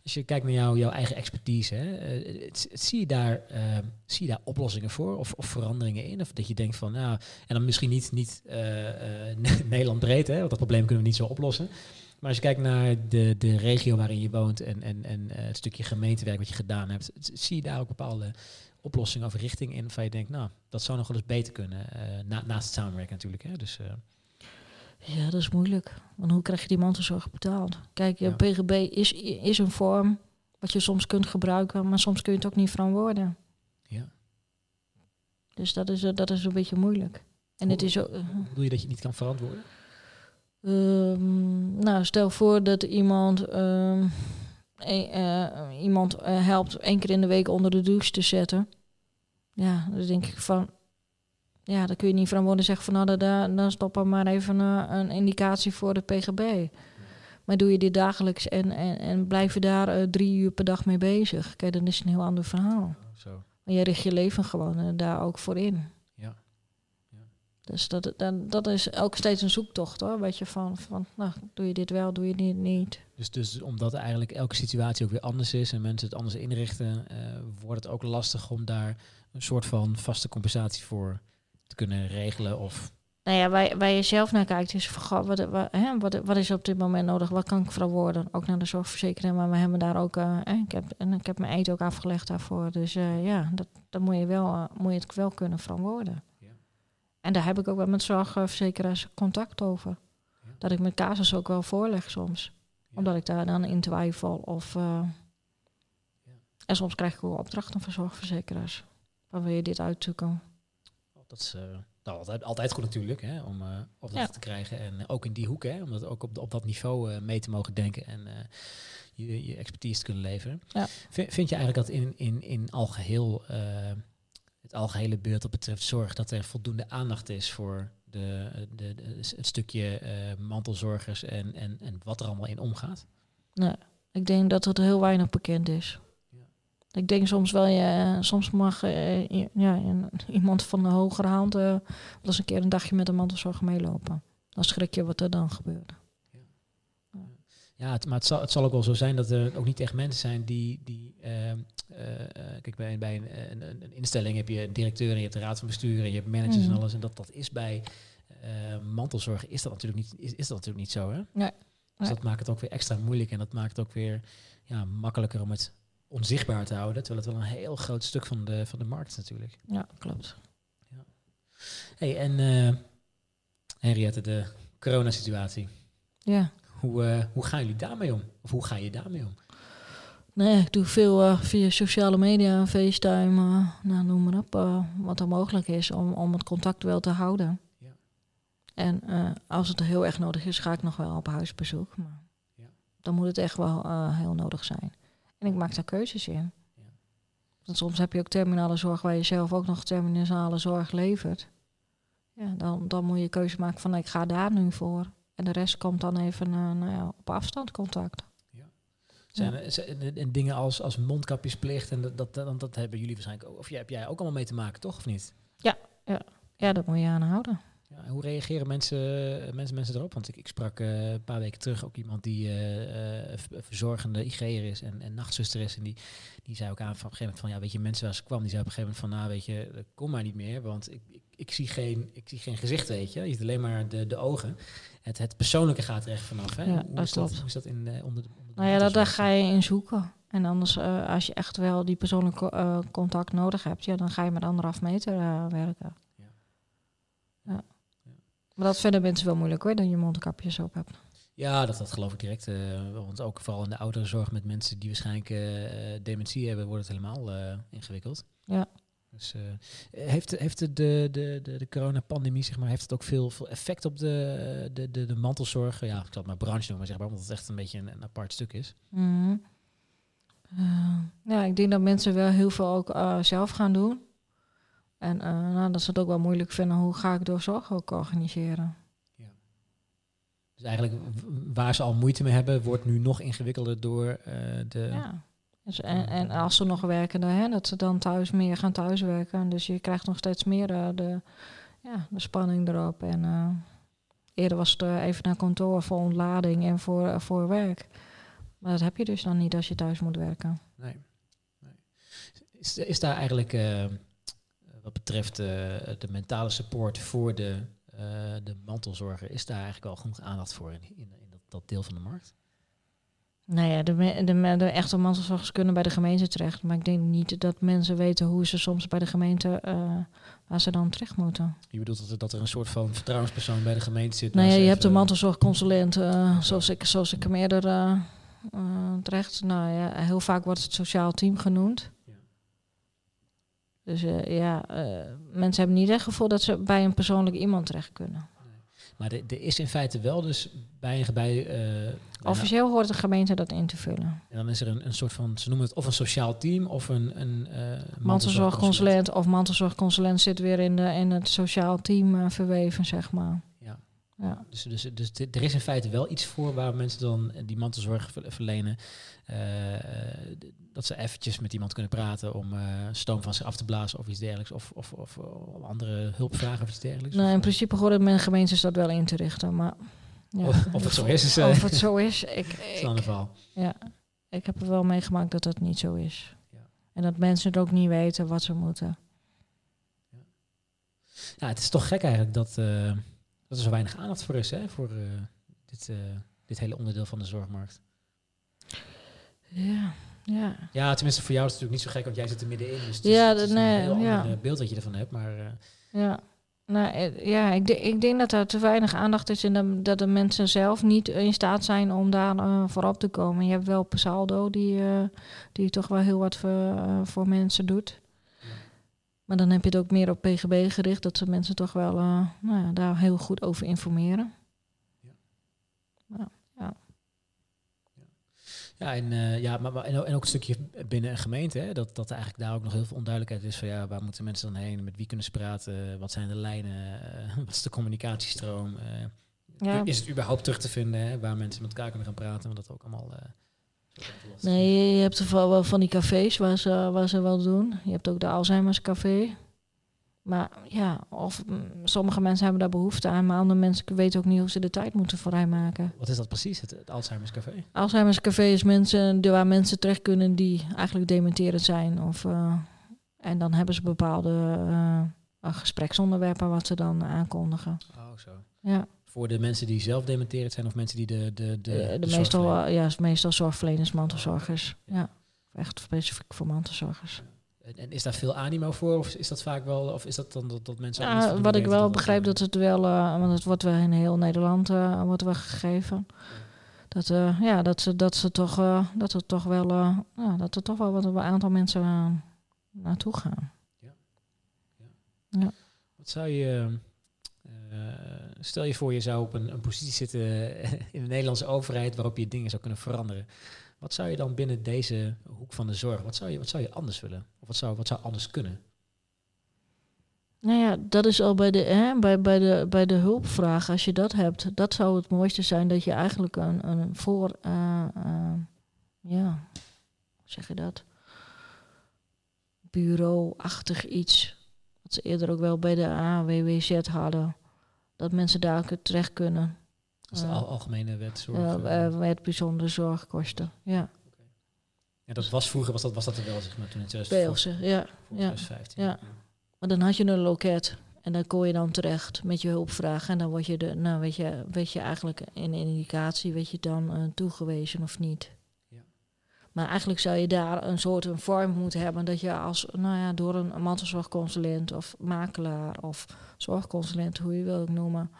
Als je kijkt naar jou, jouw eigen expertise, hè, eh, het- het- zie, je daar, eh, zie je daar oplossingen voor of, of veranderingen in? Of dat je denkt van, nou, en dan misschien niet, niet eh, eh, Nederland breed, hè, want dat probleem kunnen we niet zo oplossen. Maar als je kijkt naar de, de regio waarin je woont en, en, en eh, het stukje gemeentewerk wat je gedaan hebt, zie je daar ook bepaalde oplossingen of richting in waarvan je denkt, nou, dat zou nog wel eens beter kunnen, eh, na, naast het samenwerken natuurlijk. Hè? Dus, eh, Ja, dat is moeilijk. Want hoe krijg je die mantelzorg betaald? Kijk, je Ja. PGB is, is een vorm wat je soms kunt gebruiken, maar soms kun je het ook niet verantwoorden. ja. Dus dat is, dat is een beetje moeilijk. En het is ook... Hoe bedoel je dat je het niet kan verantwoorden? Ehm, nou, stel voor dat iemand, ehm, e- eh, iemand eh, helpt één keer in de week onder de douche te zetten. Ja, dan denk ik van... Ja, dan kun je niet verantwoorden zeggen van... Nou, dan- dan, stoppen maar even eh, een indicatie voor de PGB. Maar doe je dit dagelijks en, en, en blijf je daar drie uur per dag mee bezig... Kijk, dan is het een heel ander verhaal. Zo. Maar je richt je leven gewoon daar ook voor in. Dus dat, dat, dat is ook steeds een zoektocht hoor. Weet je van, van nou, doe je dit wel, doe je dit niet. Dus, dus omdat eigenlijk elke situatie ook weer anders is en mensen het anders inrichten, eh, wordt het ook lastig om daar een soort van vaste compensatie voor te kunnen regelen. Of Nou ja, waar, waar je zelf naar kijkt is wat, wat, hè, wat, wat is op dit moment nodig? Wat kan ik verantwoorden? Ook naar de zorgverzekering, maar we hebben daar ook, eh, ik, heb, en ik heb mijn eten ook afgelegd daarvoor. Dus eh, ja, dat, dan moet je, wel, moet je het wel kunnen verantwoorden. En daar heb ik ook wel met zorgverzekeraars contact over. Ja. Dat ik mijn casus ook wel voorleg soms. Ja. Omdat ik daar dan in twijfel. Of, eh, Ja. En soms krijg ik ook opdrachten van zorgverzekeraars. Waar wil je dit uitzoeken? dat is eh, nou, altijd, altijd goed natuurlijk, hè, om eh opdrachten Ja. te krijgen. En ook in die hoek, hè, om dat ook op, op dat niveau mee te mogen denken en je, je expertise te kunnen leveren. Ja. Vind, vind je eigenlijk dat in, in, in algeheel, eh, het algehele beeld wat betreft zorg, dat er voldoende aandacht is voor de, de, de- het stukje eh, mantelzorgers en, en, en wat er allemaal in omgaat? Nee, ik denk dat het heel weinig bekend is. Ja. Ik denk soms wel, ja, soms mag eh, ja, iemand van de hogere hand wel eens een keer een dagje met een mantelzorg meelopen. Dan schrik je wat er dan gebeurt. Ja, het, maar het zal, het zal ook wel zo zijn dat er ook niet echt mensen zijn die. die ehm, eh, kijk, bij, bij een, een, een- instelling heb je een directeur en je hebt de raad van bestuur en je hebt managers en alles. En dat, dat is bij eh, mantelzorg is dat natuurlijk niet, is, is dat natuurlijk niet zo. Hè? Nee. Dus dat maakt het ook weer extra moeilijk en dat maakt het ook weer ja, makkelijker om het onzichtbaar te houden. Terwijl het wel een heel groot stuk van de, van de markt is natuurlijk. Ja, klopt. Hey, en eh Henriette, de coronasituatie. Ja. Hoe, eh, hoe gaan jullie daarmee om? Of hoe ga je daarmee om? Nee, ik doe veel eh, via sociale media, FaceTime, eh, nou, noem maar op. wat er mogelijk is om, om het contact wel te houden. Ja. En als het heel erg nodig is, ga ik nog wel op huisbezoek. Maar Ja. dan moet het echt wel heel nodig zijn. En ik maak daar keuzes in. Ja. Want soms heb je ook terminale zorg waar je zelf ook nog terminale zorg levert. Ja, dan, dan moet je keuze maken van nou, ik ga daar nu voor. En de rest komt dan even eh, nou ja, op afstand contact. Zijn er, zijn er- en dingen als, als mondkapjesplicht en dat, dat, dat, dat hebben jullie waarschijnlijk ook. Of jij, heb jij ook allemaal mee te maken, toch? Of niet? Ja, dat moet je aanhouden. Ja, hoe reageren mensen, mensen, mensen erop? Want ik, ik sprak eh, een paar weken terug ook iemand die v- verzorgende IG'er is en, en nachtzuster is. En die, die zei ook aan van op een gegeven moment van, ja, weet je, mensen waar ze kwam, die zei op een gegeven moment van, nou, weet je, kom maar niet meer, want ik, ik, ik, zie, geen, ik zie geen gezicht, weet je. Je ziet alleen maar de, de ogen. Het, het persoonlijke gaat er echt vanaf, hè? Ja, hoe, is dat, hoe is dat in, eh, onder de onder de Nou ja, dat, daar ga je in zoeken. En anders, eh, als je echt wel die persoonlijke eh, contact nodig hebt, ja, dan ga je met anderhalf meter eh, werken. Ja. Ja. Maar dat vinden mensen wel moeilijk hoor, dat je mondkapjes op hebt. Ja, dat, dat geloof ik direct. want ook vooral in de ouderenzorg met mensen die waarschijnlijk dementie hebben, wordt het helemaal ingewikkeld. Ja. Dus eh, heeft, heeft de, de, de, de, de coronapandemie, zeg maar, heeft het ook veel, veel effect op de, de, de, de mantelzorg? Ja, ik zal het maar branche noemen, zeg maar, omdat het echt een beetje een, een apart stuk is. Mhm. Eh, ja, ik denk dat mensen wel heel veel ook eh, zelf gaan doen. En nou, dat ze het ook wel moeilijk vinden, hoe ga ik door zorg ook organiseren? Dus eigenlijk waar ze al moeite mee hebben, wordt nu nog ingewikkelder door de... Ja. Dus en, en als ze nog werken, hè, dat ze dan thuis meer gaan thuiswerken. Dus je krijgt nog steeds meer eh, de, ja, de spanning erop. En eh, eerder was het eh, even naar kantoor voor ontlading en voor, voor werk. Maar dat heb je dus dan niet als je thuis moet werken. Nee. nee. Is, is daar eigenlijk, wat betreft de mentale support voor de, de mantelzorger, is daar eigenlijk wel genoeg aandacht voor in, in, in dat, dat deel van de markt? Nou ja, de, me- de, de echte mantelzorgers kunnen bij de gemeente terecht. Maar ik denk niet dat mensen weten hoe ze soms bij de gemeente, eh, waar ze dan terecht moeten. Je bedoelt dat er, dat er een soort van vertrouwenspersoon bij de gemeente zit? Nou ja, ze je hebt een even- mantelzorgconsulent, eh, zoals, ik, zoals ik hem eerder eh, terecht. Nou ja, heel vaak wordt het sociaal team genoemd. Ja. Dus ja, mensen hebben niet echt het gevoel dat ze bij een persoonlijk iemand terecht kunnen. Maar er is in feite wel dus bij, bij, eh, bij Officieel hoort de gemeente dat in te vullen. En dan is er een, een soort van, ze noemen het of een sociaal team of een, een eh, Mantelzorgconsulent of mantelzorgconsulent zit weer in, de, in het sociaal team eh, verweven, zeg maar. Ja. Ja. Dus, dus, dus er is in feite wel iets voor waar mensen dan die mantelzorg ver- verlenen. Eh, d- dat ze eventjes met iemand kunnen praten om eh, stoom van zich af te blazen of iets dergelijks. Of, of, of, of andere hulp vragen of iets dergelijks. Nou, in eh, principe horen mijn gemeentes dat wel in te richten, maar... Ja, Of- of het zo is, is, eh, Of het zo is. Ik, ik, ja, ik heb er wel meegemaakt dat dat niet zo is. Ja. En dat mensen het ook niet weten wat ze moeten. Ja, het is toch gek eigenlijk dat, eh, dat er zo weinig aandacht voor is hè, voor eh, dit, eh, dit hele onderdeel van de zorgmarkt. Ja, ja. Ja, tenminste voor jou is het natuurlijk niet zo gek, want jij zit er middenin. Dus het Ja, is, het is nee, een heel ja. ander eh, beeld dat je ervan hebt. Maar eh, Ja, nou, eh, ja ik, de- ik denk dat er te weinig aandacht is en dat, dat de mensen zelf niet in staat zijn om daar eh, voorop te komen. Je hebt wel Pasaldo die, die toch wel heel wat voor, voor mensen doet. Maar dan heb je het ook meer op PGB gericht, dat ze mensen toch wel nou ja, daar heel goed over informeren. Ja, en, eh, ja maar, maar- en, ook- en ook een stukje binnen een gemeente, hè, dat, dat eigenlijk daar ook nog heel veel onduidelijkheid is van ja, waar moeten mensen dan heen, met wie kunnen ze praten, wat zijn de lijnen, eh, wat is de communicatiestroom, eh, Ja. is het überhaupt terug te vinden hè, waar mensen met elkaar kunnen gaan praten, want dat ook allemaal... Nee, je hebt er wel van die cafés waar ze, waar ze wel doen. Je hebt ook de Alzheimer's café. Maar ja, of mm, sommige mensen hebben daar behoefte aan, maar andere mensen weten ook niet hoe ze de tijd moeten vrijmaken. Wat is dat precies, het, het Alzheimer's Café? Alzheimer's café is mensen de- waar mensen terecht kunnen die eigenlijk dementerend zijn. Of, eh, en dan hebben ze bepaalde eh, eh, gespreksonderwerpen wat ze dan aankondigen. Oh, zo. Ja, Voor de mensen die zelf dementerend zijn of mensen die de... De, de, de, de meestal, eh, ja, meestal zorgverleners, mantelzorgers. Ja, echt specifiek voor mantelzorgers. En, en is daar veel animo voor of is dat vaak wel, of is dat dan dat, dat mensen... Ja, voldoende wat ik wel begrijp eh, dat het wel, eh, want het wordt wel in heel Nederland eh, wordt wel gegeven. Dat, ja, dat, ze, dat, ze toch, dat er toch wel, ja, dat er toch wel wat een aantal mensen naartoe gaan. Wat zou je... stel je voor, je zou op een, een positie zitten in de Nederlandse overheid waarop je dingen zou kunnen veranderen. Wat zou je dan binnen deze hoek van de zorg, wat zou je, wat zou je anders willen? Of wat zou, wat zou anders kunnen? Nou ja, dat is al bij de, hè, bij, bij, de, bij de hulpvraag. Als je dat hebt, dat zou het mooiste zijn dat je eigenlijk een, een voor, eh, eh, ja, zeg je dat? Bureau-achtig iets. Wat ze eerder ook wel bij de AWWZ hadden. dat mensen daar terecht kunnen. Dat is de al- algemene wet zorg. Uh, eh. met bijzondere zorgkosten. Ja, ja, dat was vroeger was dat, was dat er wel, zeg maar, toen in 2000 Beelse, ja. voor ja, 2015. ja. Maar dan had je een loket en dan kon je dan terecht met je hulpvraag. En dan word je, de, nou, weet je, weet je eigenlijk in indicatie, weet je dan eh, toegewezen of niet. Ja. Maar eigenlijk zou je daar een soort een vorm moeten hebben dat je als, nou ja, door een mantelzorgconsulent of makelaar of zorgconsulent, hoe je wil het noemen,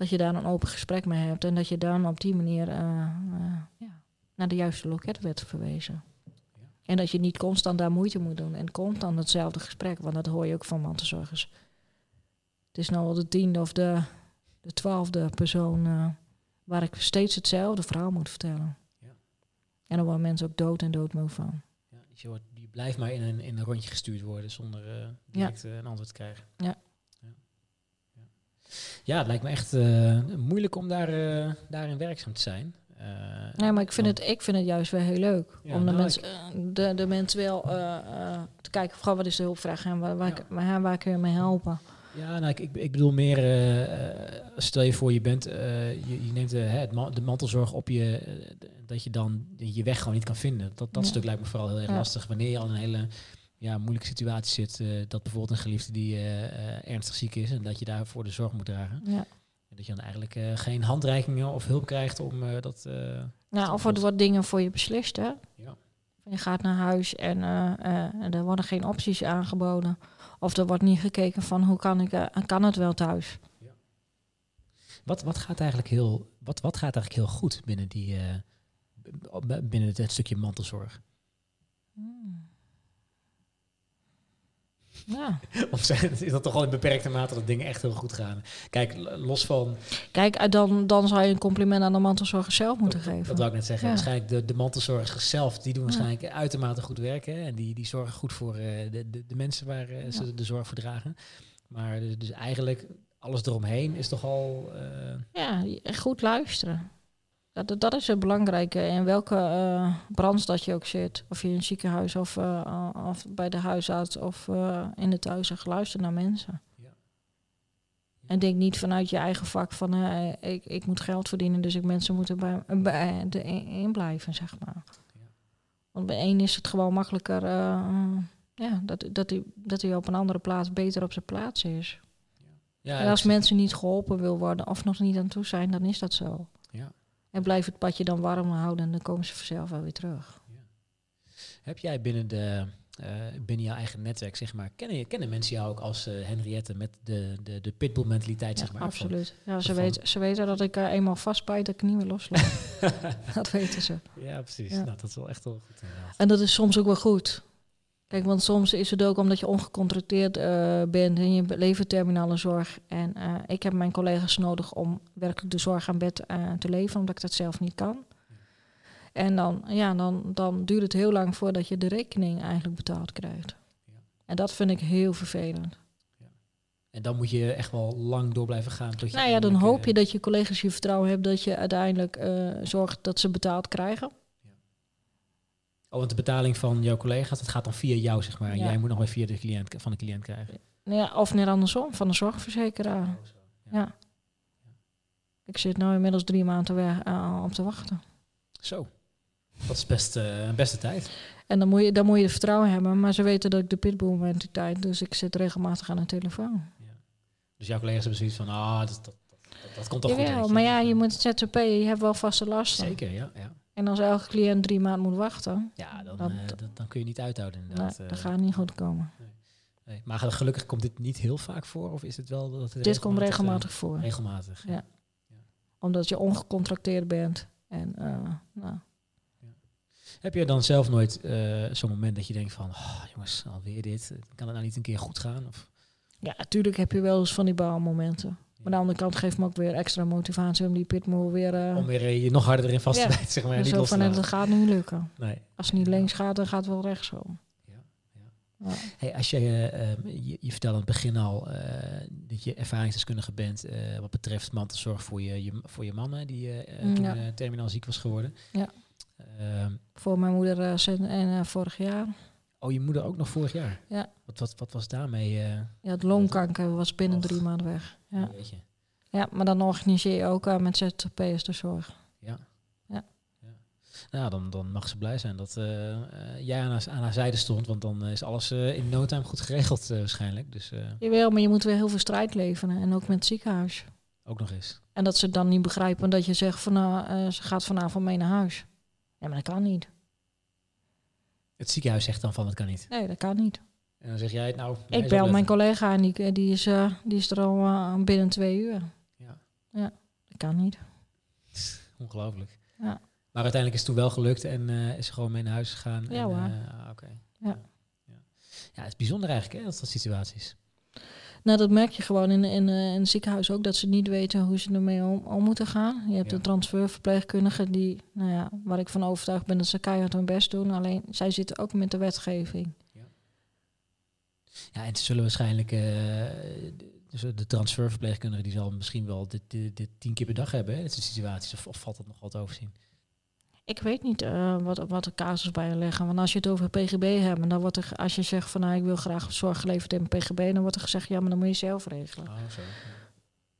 dat je daar een open gesprek mee hebt en dat je dan op die manier eh, eh, ja, naar de juiste loket werd verwezen. Ja. En dat je niet constant daar moeite moet doen en constant hetzelfde gesprek, want dat hoor je ook van mantelzorgers. Het is nou al de tiende of de, de twaalfde persoon eh, waar ik steeds hetzelfde verhaal moet vertellen. Ja. En dan worden mensen ook dood en doodmoe van. Ja, dus je, wordt, je blijft maar in een, in een rondje gestuurd worden zonder direct een antwoord te krijgen. Ja. Ja, het lijkt me echt eh, moeilijk om daar, eh, daarin werkzaam te zijn. Eh, Nee, maar ik vind, het, ik vind het juist wel heel leuk. Ja, om de, nou, mensen, de, de mensen wel te kijken, van, wat is de hulpvraag en waar, waar, waar, waar kun je mee helpen. Ja, nou, ik, ik, bedoel meer, stel je voor je bent, je, je neemt de, hè, het de mantelzorg op je, dat je dan je weg gewoon niet kan vinden. Dat, dat Ja. stuk lijkt me vooral heel erg Ja. lastig. Wanneer je al een hele ja, moeilijke situatie zit, eh, dat bijvoorbeeld een geliefde die eh, eh, ernstig ziek is en dat je daarvoor de zorg moet dragen. Ja. En dat je dan eigenlijk geen handreikingen of hulp krijgt om dat... Nou, of er wordt dingen voor je beslist, hè. ja. Je gaat naar huis en er worden geen opties aangeboden. Of er wordt niet gekeken van hoe kan, ik, kan het wel thuis. Wat, wat, gaat eigenlijk heel, wat, wat gaat eigenlijk heel goed binnen, die, binnen het, het stukje mantelzorg? Hmm. Ja. Of zijn, is dat toch al in beperkte mate dat dingen echt heel goed gaan? Kijk, los van, Kijk, eh, dan, dan zou je een compliment aan de mantelzorger zelf moeten geven. dat wou ik net zeggen. Ja. Waarschijnlijk de, de mantelzorgers zelf, die doen Ja. waarschijnlijk uitermate goed werken. hè, En die, die zorgen goed voor eh, de, de, de mensen waar eh, ze de zorg voor dragen. Maar eh, dus eigenlijk alles eromheen is toch al... Ja, goed luisteren. Dat, dat is het belangrijke. In welke eh branche dat je ook zit. Of je in een ziekenhuis of, eh, of bij de huisarts of eh, in de thuiszorg. Luister naar mensen. Ja. En denk niet vanuit je eigen vak van eh, ik, ik moet geld verdienen, dus ik mensen moeten bij, bij de in in blijven, zeg maar. Ja. Want bij één is het gewoon makkelijker eh, ja, dat, dat, hij, dat hij op een andere plaats beter op zijn plaats is. ja, en als mensen niet geholpen wil worden of nog niet aan toe zijn, dan is dat zo. Ja. En blijf het padje dan warm houden en dan komen ze vanzelf wel weer terug. Heb jij binnen, de, eh, binnen jouw eigen netwerk, zeg maar, kennen, je- kennen mensen jou ook als eh, Henriette met de, de, de pitbull mentaliteit, Ja, zeg maar? van- absoluut. Ja, ze, weten, ze weten dat ik er eenmaal vastbijt dat ik niet meer loslaat. dat weten ze. Ja, precies. Ja. Nou, dat is wel echt wel goed inderdaad. En dat is soms ook wel goed. Kijk, want soms is het ook omdat je ongecontracteerd eh, bent en je levert terminale zorg. En eh, ik heb mijn collega's nodig om werkelijk de zorg aan bed eh, te leveren, omdat ik dat zelf niet kan. En dan, ja, dan, dan duurt het heel lang voordat je de rekening eigenlijk betaald krijgt. Ja. En dat vind ik heel vervelend. En dan moet je echt wel lang door blijven gaan. Tot je Nou ja, dan hoop je dat je collega's je vertrouwen hebben dat je uiteindelijk zorgt dat ze betaald krijgen. Oh, want de betaling van jouw collega's, dat gaat dan via jou, zeg maar. En Ja. jij moet nog weer via de cliënt, van de cliënt krijgen. Nou Ja, of net andersom, van de zorgverzekeraar. Oh, zo. Ja. Ja. Ik zit nu inmiddels drie maanden weg, eh, op te wachten. Zo. Dat is best een beste tijd. En dan moet, je, dan moet je vertrouwen hebben, maar ze weten dat ik de pitbull ben die tijd. Dus ik zit regelmatig aan de telefoon. Dus jouw collega's hebben zoiets van, ah, dat, dat, dat, komt toch goed. Weet maar ja, je moet ZZP, je hebt wel vaste lasten. Zeker, ja. Ja, En als elke cliënt drie maanden moet wachten, ja dan, Dat- eh, dat- dan kun je niet uithouden inderdaad. dat eh. gaat niet goed komen. Nee. Maar gelukkig komt dit niet heel vaak voor? Of is het wel dat het Dit komt eh, regelmatig voor, regelmatig. Ja. omdat je ongecontracteerd bent. En nou, Heb je dan zelf nooit uh, zo'n moment dat je denkt van, oh, jongens, alweer dit, kan het nou niet een keer goed gaan? Of? Ja, natuurlijk heb je wel eens van die baalmomenten. Maar aan de andere kant geeft me ook weer extra motivatie om die pitmoe weer... Uh, om weer je nog harder erin vast te bijten, zeg maar. Dus niet zo los te van, dat gaat nu lukken. Nee. Als het niet links gaat, dan gaat het wel rechtsom. Ja, ja. Hey, als je, uh, je, je vertelde aan het begin al uh, dat je ervaringsdeskundige bent uh, wat betreft mantelzorg voor je, je, voor je man, hè, die toen ja. terminaal ziek was geworden. Ja. Ehm, voor mijn moeder en vorig jaar. Oh, je moeder ook nog vorig jaar? Ja. Wat, wat, wat was daarmee? ja, het longkanker was binnen drie maanden weg. Ja. Weet je. Ja, maar dan organiseer je ook uh, met ZZP'ers de zorg. Ja. Ja. ja. Nou, dan, dan mag ze blij zijn dat uh, jij aan haar, aan haar zijde stond, want dan is alles in no time goed geregeld waarschijnlijk. Dus, Jawel, maar je moet weer heel veel strijd leveren en ook met het ziekenhuis. Ook nog eens. En dat ze dan niet begrijpen dat je zegt van nou, ze gaat vanavond mee naar huis. Ja, maar dat kan niet. Het ziekenhuis zegt dan van het kan niet. Nee, dat kan niet. En dan zeg jij nou. Ik bel mijn collega en die, die, is, uh, die is er al uh, binnen twee uur. Ja. Ja, dat kan niet. Ongelooflijk. Ja. Maar uiteindelijk is het toen wel gelukt en uh, is ze gewoon mee naar huis gegaan. Ja en, hoor. Okay. Ja. ja. Ja, het is bijzonder eigenlijk hè, dat soort situaties. Nou, dat merk je gewoon in, in, in het ziekenhuis ook, dat ze niet weten hoe ze ermee om, om moeten gaan. Je hebt Ja. een transferverpleegkundige die, nou ja, waar ik van overtuigd ben dat ze keihard hun best doen. Alleen zij zitten ook met de wetgeving. Ja, en ze zullen waarschijnlijk eh, dus de transferverpleegkundige die zal misschien wel dit, dit, dit tien keer per dag hebben, hè, dit soort situaties. Of, of valt dat nog wat overzien? Ik weet niet eh, wat, wat de casus bij je leggen. Want als je het over PGB hebt, dan wordt er, als je zegt van nou ik wil graag zorg geleverd in PGB, dan wordt er gezegd ja, maar dan moet je zelf regelen. Oh, zo.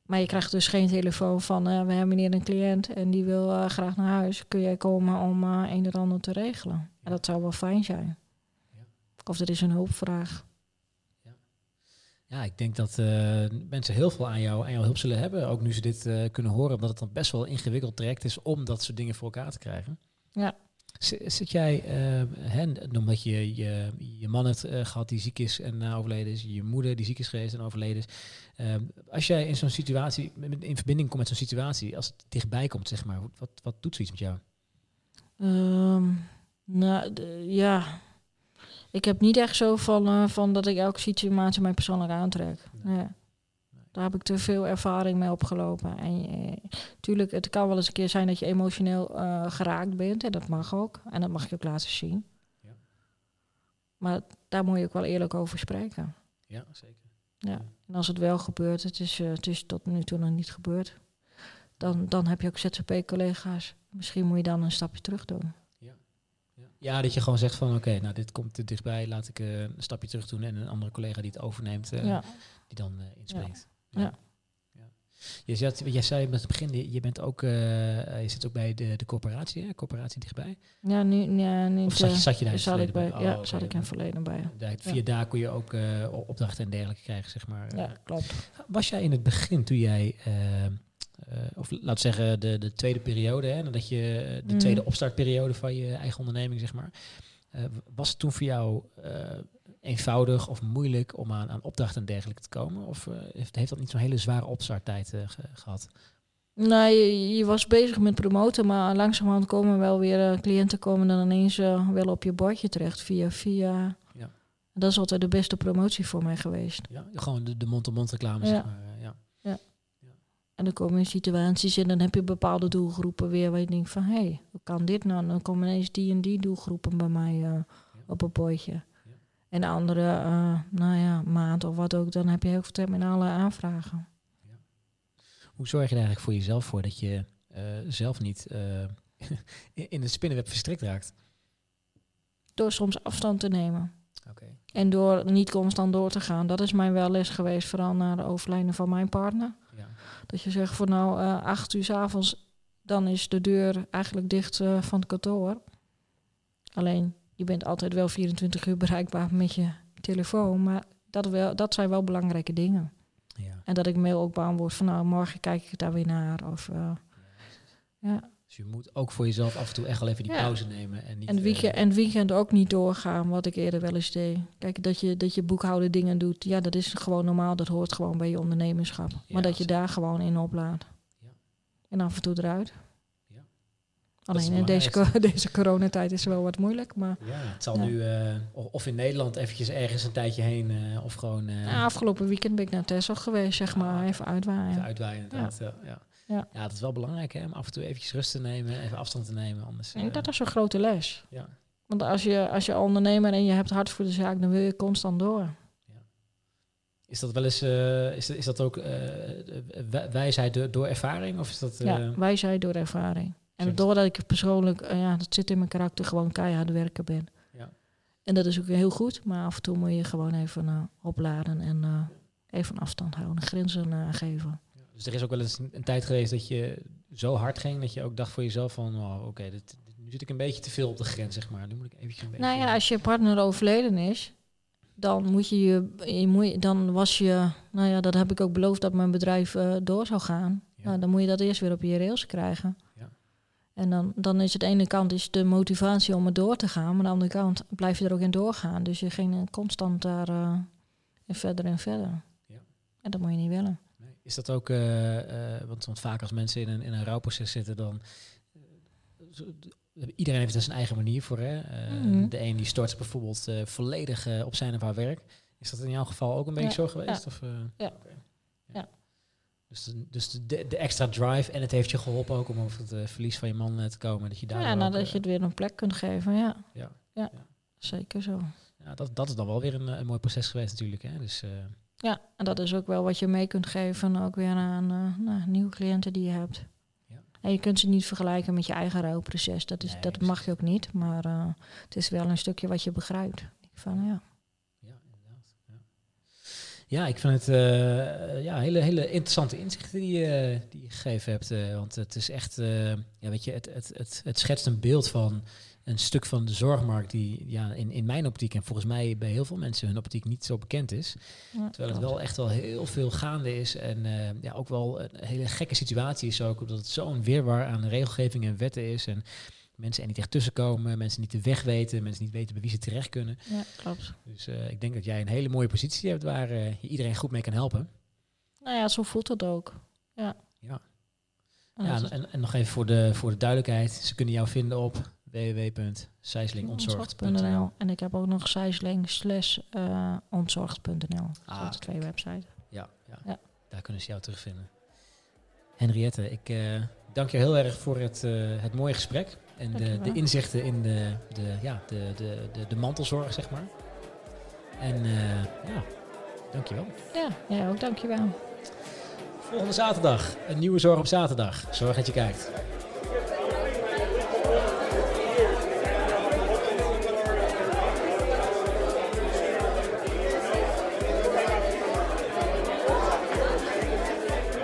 Maar je krijgt dus geen telefoon van eh, we hebben hier een cliënt en die wil graag naar huis. Kun jij komen om een en ander te regelen? En dat zou wel fijn zijn. Ja. Of er is een hulpvraag. Ja, ik denk dat uh, mensen heel veel aan, jou, aan jouw hulp zullen hebben. Ook nu ze dit uh, kunnen horen, omdat het dan best wel ingewikkeld traject is om dat soort dingen voor elkaar te krijgen. Ja. Zit jij, uh, hè, omdat je, je je man hebt gehad die ziek is en overleden is, je moeder die ziek is geweest en overleden is. als jij in zo'n situatie, in verbinding komt met zo'n situatie, als het dichtbij komt, zeg maar, wat, wat doet zoiets met jou? Um, nou, ja, ik heb niet echt zo van, uh, van dat ik elke situatie mij persoonlijk aantrek. Nee. Daar heb ik te veel ervaring mee opgelopen. En uh, tuurlijk, het kan wel eens een keer zijn dat je emotioneel uh, geraakt bent. En dat mag ook. En dat mag je ook laten zien. Ja. Maar daar moet je ook wel eerlijk over spreken. Ja, zeker. Ja. En als het wel gebeurt, het is, het is tot nu toe nog niet gebeurd. Dan, dan heb je ook ZZP-collega's. Misschien moet je dan een stapje terug doen. Ja, dat je gewoon zegt van oké, okay, nou dit komt te dichtbij, laat ik uh, een stapje terug doen en een andere collega die het overneemt, uh, ja. die dan uh, inspringt. Ja. ja. ja. Je zat, jij zei met het begin, je bent ook, je zit ook bij de, de corporatie, hè? corporatie dichtbij. Ja, nu, ja, nu of zat, je, zat je daar zat ik bij? bij? ja, oh, zat ik in verleden bij. Daar, via ja. daar kon je ook opdrachten en dergelijke krijgen, zeg maar. Ja, klopt. Was jij in het begin, toen jij of laat zeggen de, de tweede periode, hè, nadat je de mm. tweede opstartperiode van je eigen onderneming, zeg maar. Uh, was het toen voor jou eenvoudig of moeilijk om aan, aan opdrachten en dergelijke te komen? Of heeft, heeft dat niet zo'n hele zware opstarttijd ge gehad? Nee, je, je, was bezig met promoten, maar langzamerhand komen wel weer cliënten komen dan ineens wel op je bordje terecht via via. Ja. Dat is altijd de beste promotie voor mij geweest. Ja, gewoon de mond-to-mond reclame, ja. zeg maar. ja. En dan komen situaties en dan heb je bepaalde doelgroepen weer waar je denkt van hé, hey, hoe kan dit nou? Dan komen ineens die en die doelgroepen bij mij uh, ja. op een bordje. Ja. En de andere, uh, nou ja, maand of wat ook, dan heb je heel veel terminale aanvragen. Ja. Hoe zorg je er eigenlijk voor jezelf voor dat je uh, zelf niet in het spinnenweb verstrikt raakt? Door soms afstand te nemen. Okay. En door niet constant door te gaan. Dat is mij wel les geweest, vooral na de overlijden van mijn partner. Ja. Dat je zegt van nou, uh, acht uur s avonds, dan is de deur eigenlijk dicht uh, van het kantoor. Alleen, je bent altijd wel 24 uur bereikbaar met je telefoon. Maar dat, wel, dat zijn wel belangrijke dingen. Ja. En dat ik mail ook beantwoord van nou, morgen kijk ik daar weer naar. Of, uh, ja. Dus je moet ook voor jezelf af en toe echt wel even die Ja. pauze nemen. En, niet, En, weekend, eh, en weekend ook niet doorgaan, wat ik eerder wel eens deed. Kijk, dat je, dat je boekhouden dingen doet, ja, dat is gewoon normaal. Dat hoort gewoon bij je ondernemerschap. Ja, maar dat je daar gewoon in oplaat. Ja. En af en toe eruit. Alleen in deze, co- deze coronatijd is het wel wat moeilijk. Maar ja, het zal Ja. nu eh, of in Nederland eventjes ergens een tijdje heen eh, of gewoon eh, ja, afgelopen weekend ben ik naar Texel geweest, zeg maar. Ah, Even uitwaaien. even uitwaaien inderdaad. Ja. Ja. Ja. Ja. dat is wel belangrijk hè, om af en toe eventjes rust te nemen, even afstand te nemen. Anders, En eh, dat is een grote les. ja. Want als je, als je ondernemer en je hebt hart voor de zaak, dan wil je constant door. Is dat wel eens, eh, is, dat, is dat ook eh, wij- wijsheid door, door ervaring? Of is dat, Ja, wij zijn door ervaring. En doordat ik persoonlijk, ja, dat zit in mijn karakter, gewoon keihard werken ben. Ja. En dat is ook heel goed, maar af en toe moet je gewoon even opladen en even afstand houden, grenzen geven. Dus er is ook wel eens een, een tijd geweest dat je zo hard ging dat je ook dacht voor jezelf van, oh, oké, dit- dit- nu zit ik een beetje te veel op de grens, zeg maar. Nu moet ik eventjes een beetje... Nou ja, als je partner overleden is, dan moet je je, je moet, dan was je, nou ja, dat heb ik ook beloofd dat mijn bedrijf eh, door zou gaan. Ja. Nou, dan moet je dat eerst weer op je rails krijgen. Ja. En dan, dan is het de ene kant is de motivatie om er door te gaan, maar aan de andere kant blijf je er ook in doorgaan. Dus je ging constant daar en verder en verder. Ja. En dat moet je niet willen. Is dat ook, eh, eh, want, want vaak als mensen in een, in een rouwproces zitten, dan... eh, Iedereen heeft er zijn eigen manier voor. Hè? Mhm. De een die stort bijvoorbeeld volledig op zijn of haar werk. Is dat in jouw geval ook een beetje Ja, zo geweest? ja. Of? Ja. Ja. Dus, de, dus de, de extra drive en het heeft je geholpen ook om over het verlies van je man te komen. Dat je daar ja, nou, dat je het weer een plek kunt geven, ja. Ja. Ja, zeker zo. ja, dat, dat is dan wel weer een, een mooi proces geweest natuurlijk. Hè? Dus, Ja, en dat is ook wel wat je mee kunt geven, ook weer aan eh, nou, nieuwe cliënten die je hebt. Ja. En je kunt ze niet vergelijken met je eigen rouwproces. Dat, is, Nee, dat mag je ook niet, maar eh, het is wel een stukje wat je begrijpt. Van, ja. Ja, inderdaad. Ja, ja ik vind het eh, ja, hele, hele interessante inzichten die, je die je gegeven hebt. want het is echt, ja, weet je, het, het, het, het schetst een beeld van een stuk van de zorgmarkt die ja, in, in mijn optiek en volgens mij bij heel veel mensen hun optiek niet zo bekend is. Ja, Terwijl het wel echt wel heel veel gaande is en eh, ja, ook wel een hele gekke situatie is ook, omdat het zo'n weerwar aan regelgeving en wetten is en mensen er niet echt tussenkomen, mensen niet de weg weten, mensen niet weten bij wie ze terecht kunnen. Ja, klopt. Dus eh, ik denk dat jij een hele mooie positie hebt waar eh, je iedereen goed mee kan helpen. Nou ja, zo voelt het ook. Ja. Ja. En Ja, en, en nog even voor de, voor de duidelijkheid. Ze kunnen jou vinden op www.sijslingontzorgd.nl. En ik heb ook nog zijsling slash eh, ontzorgd.nl. Ah, dat twee websites. Ja, ja. Ja. daar kunnen ze jou terugvinden. Henriette, ik eh, dank je heel erg voor het, eh, het mooie gesprek. En de, de inzichten in de, de, ja, de, de, de, de mantelzorg, zeg maar. En eh ja, dankjewel. Ja, jij ook, dankjewel. Volgende zaterdag, een nieuwe Zorg op zaterdag. Zorg dat je kijkt.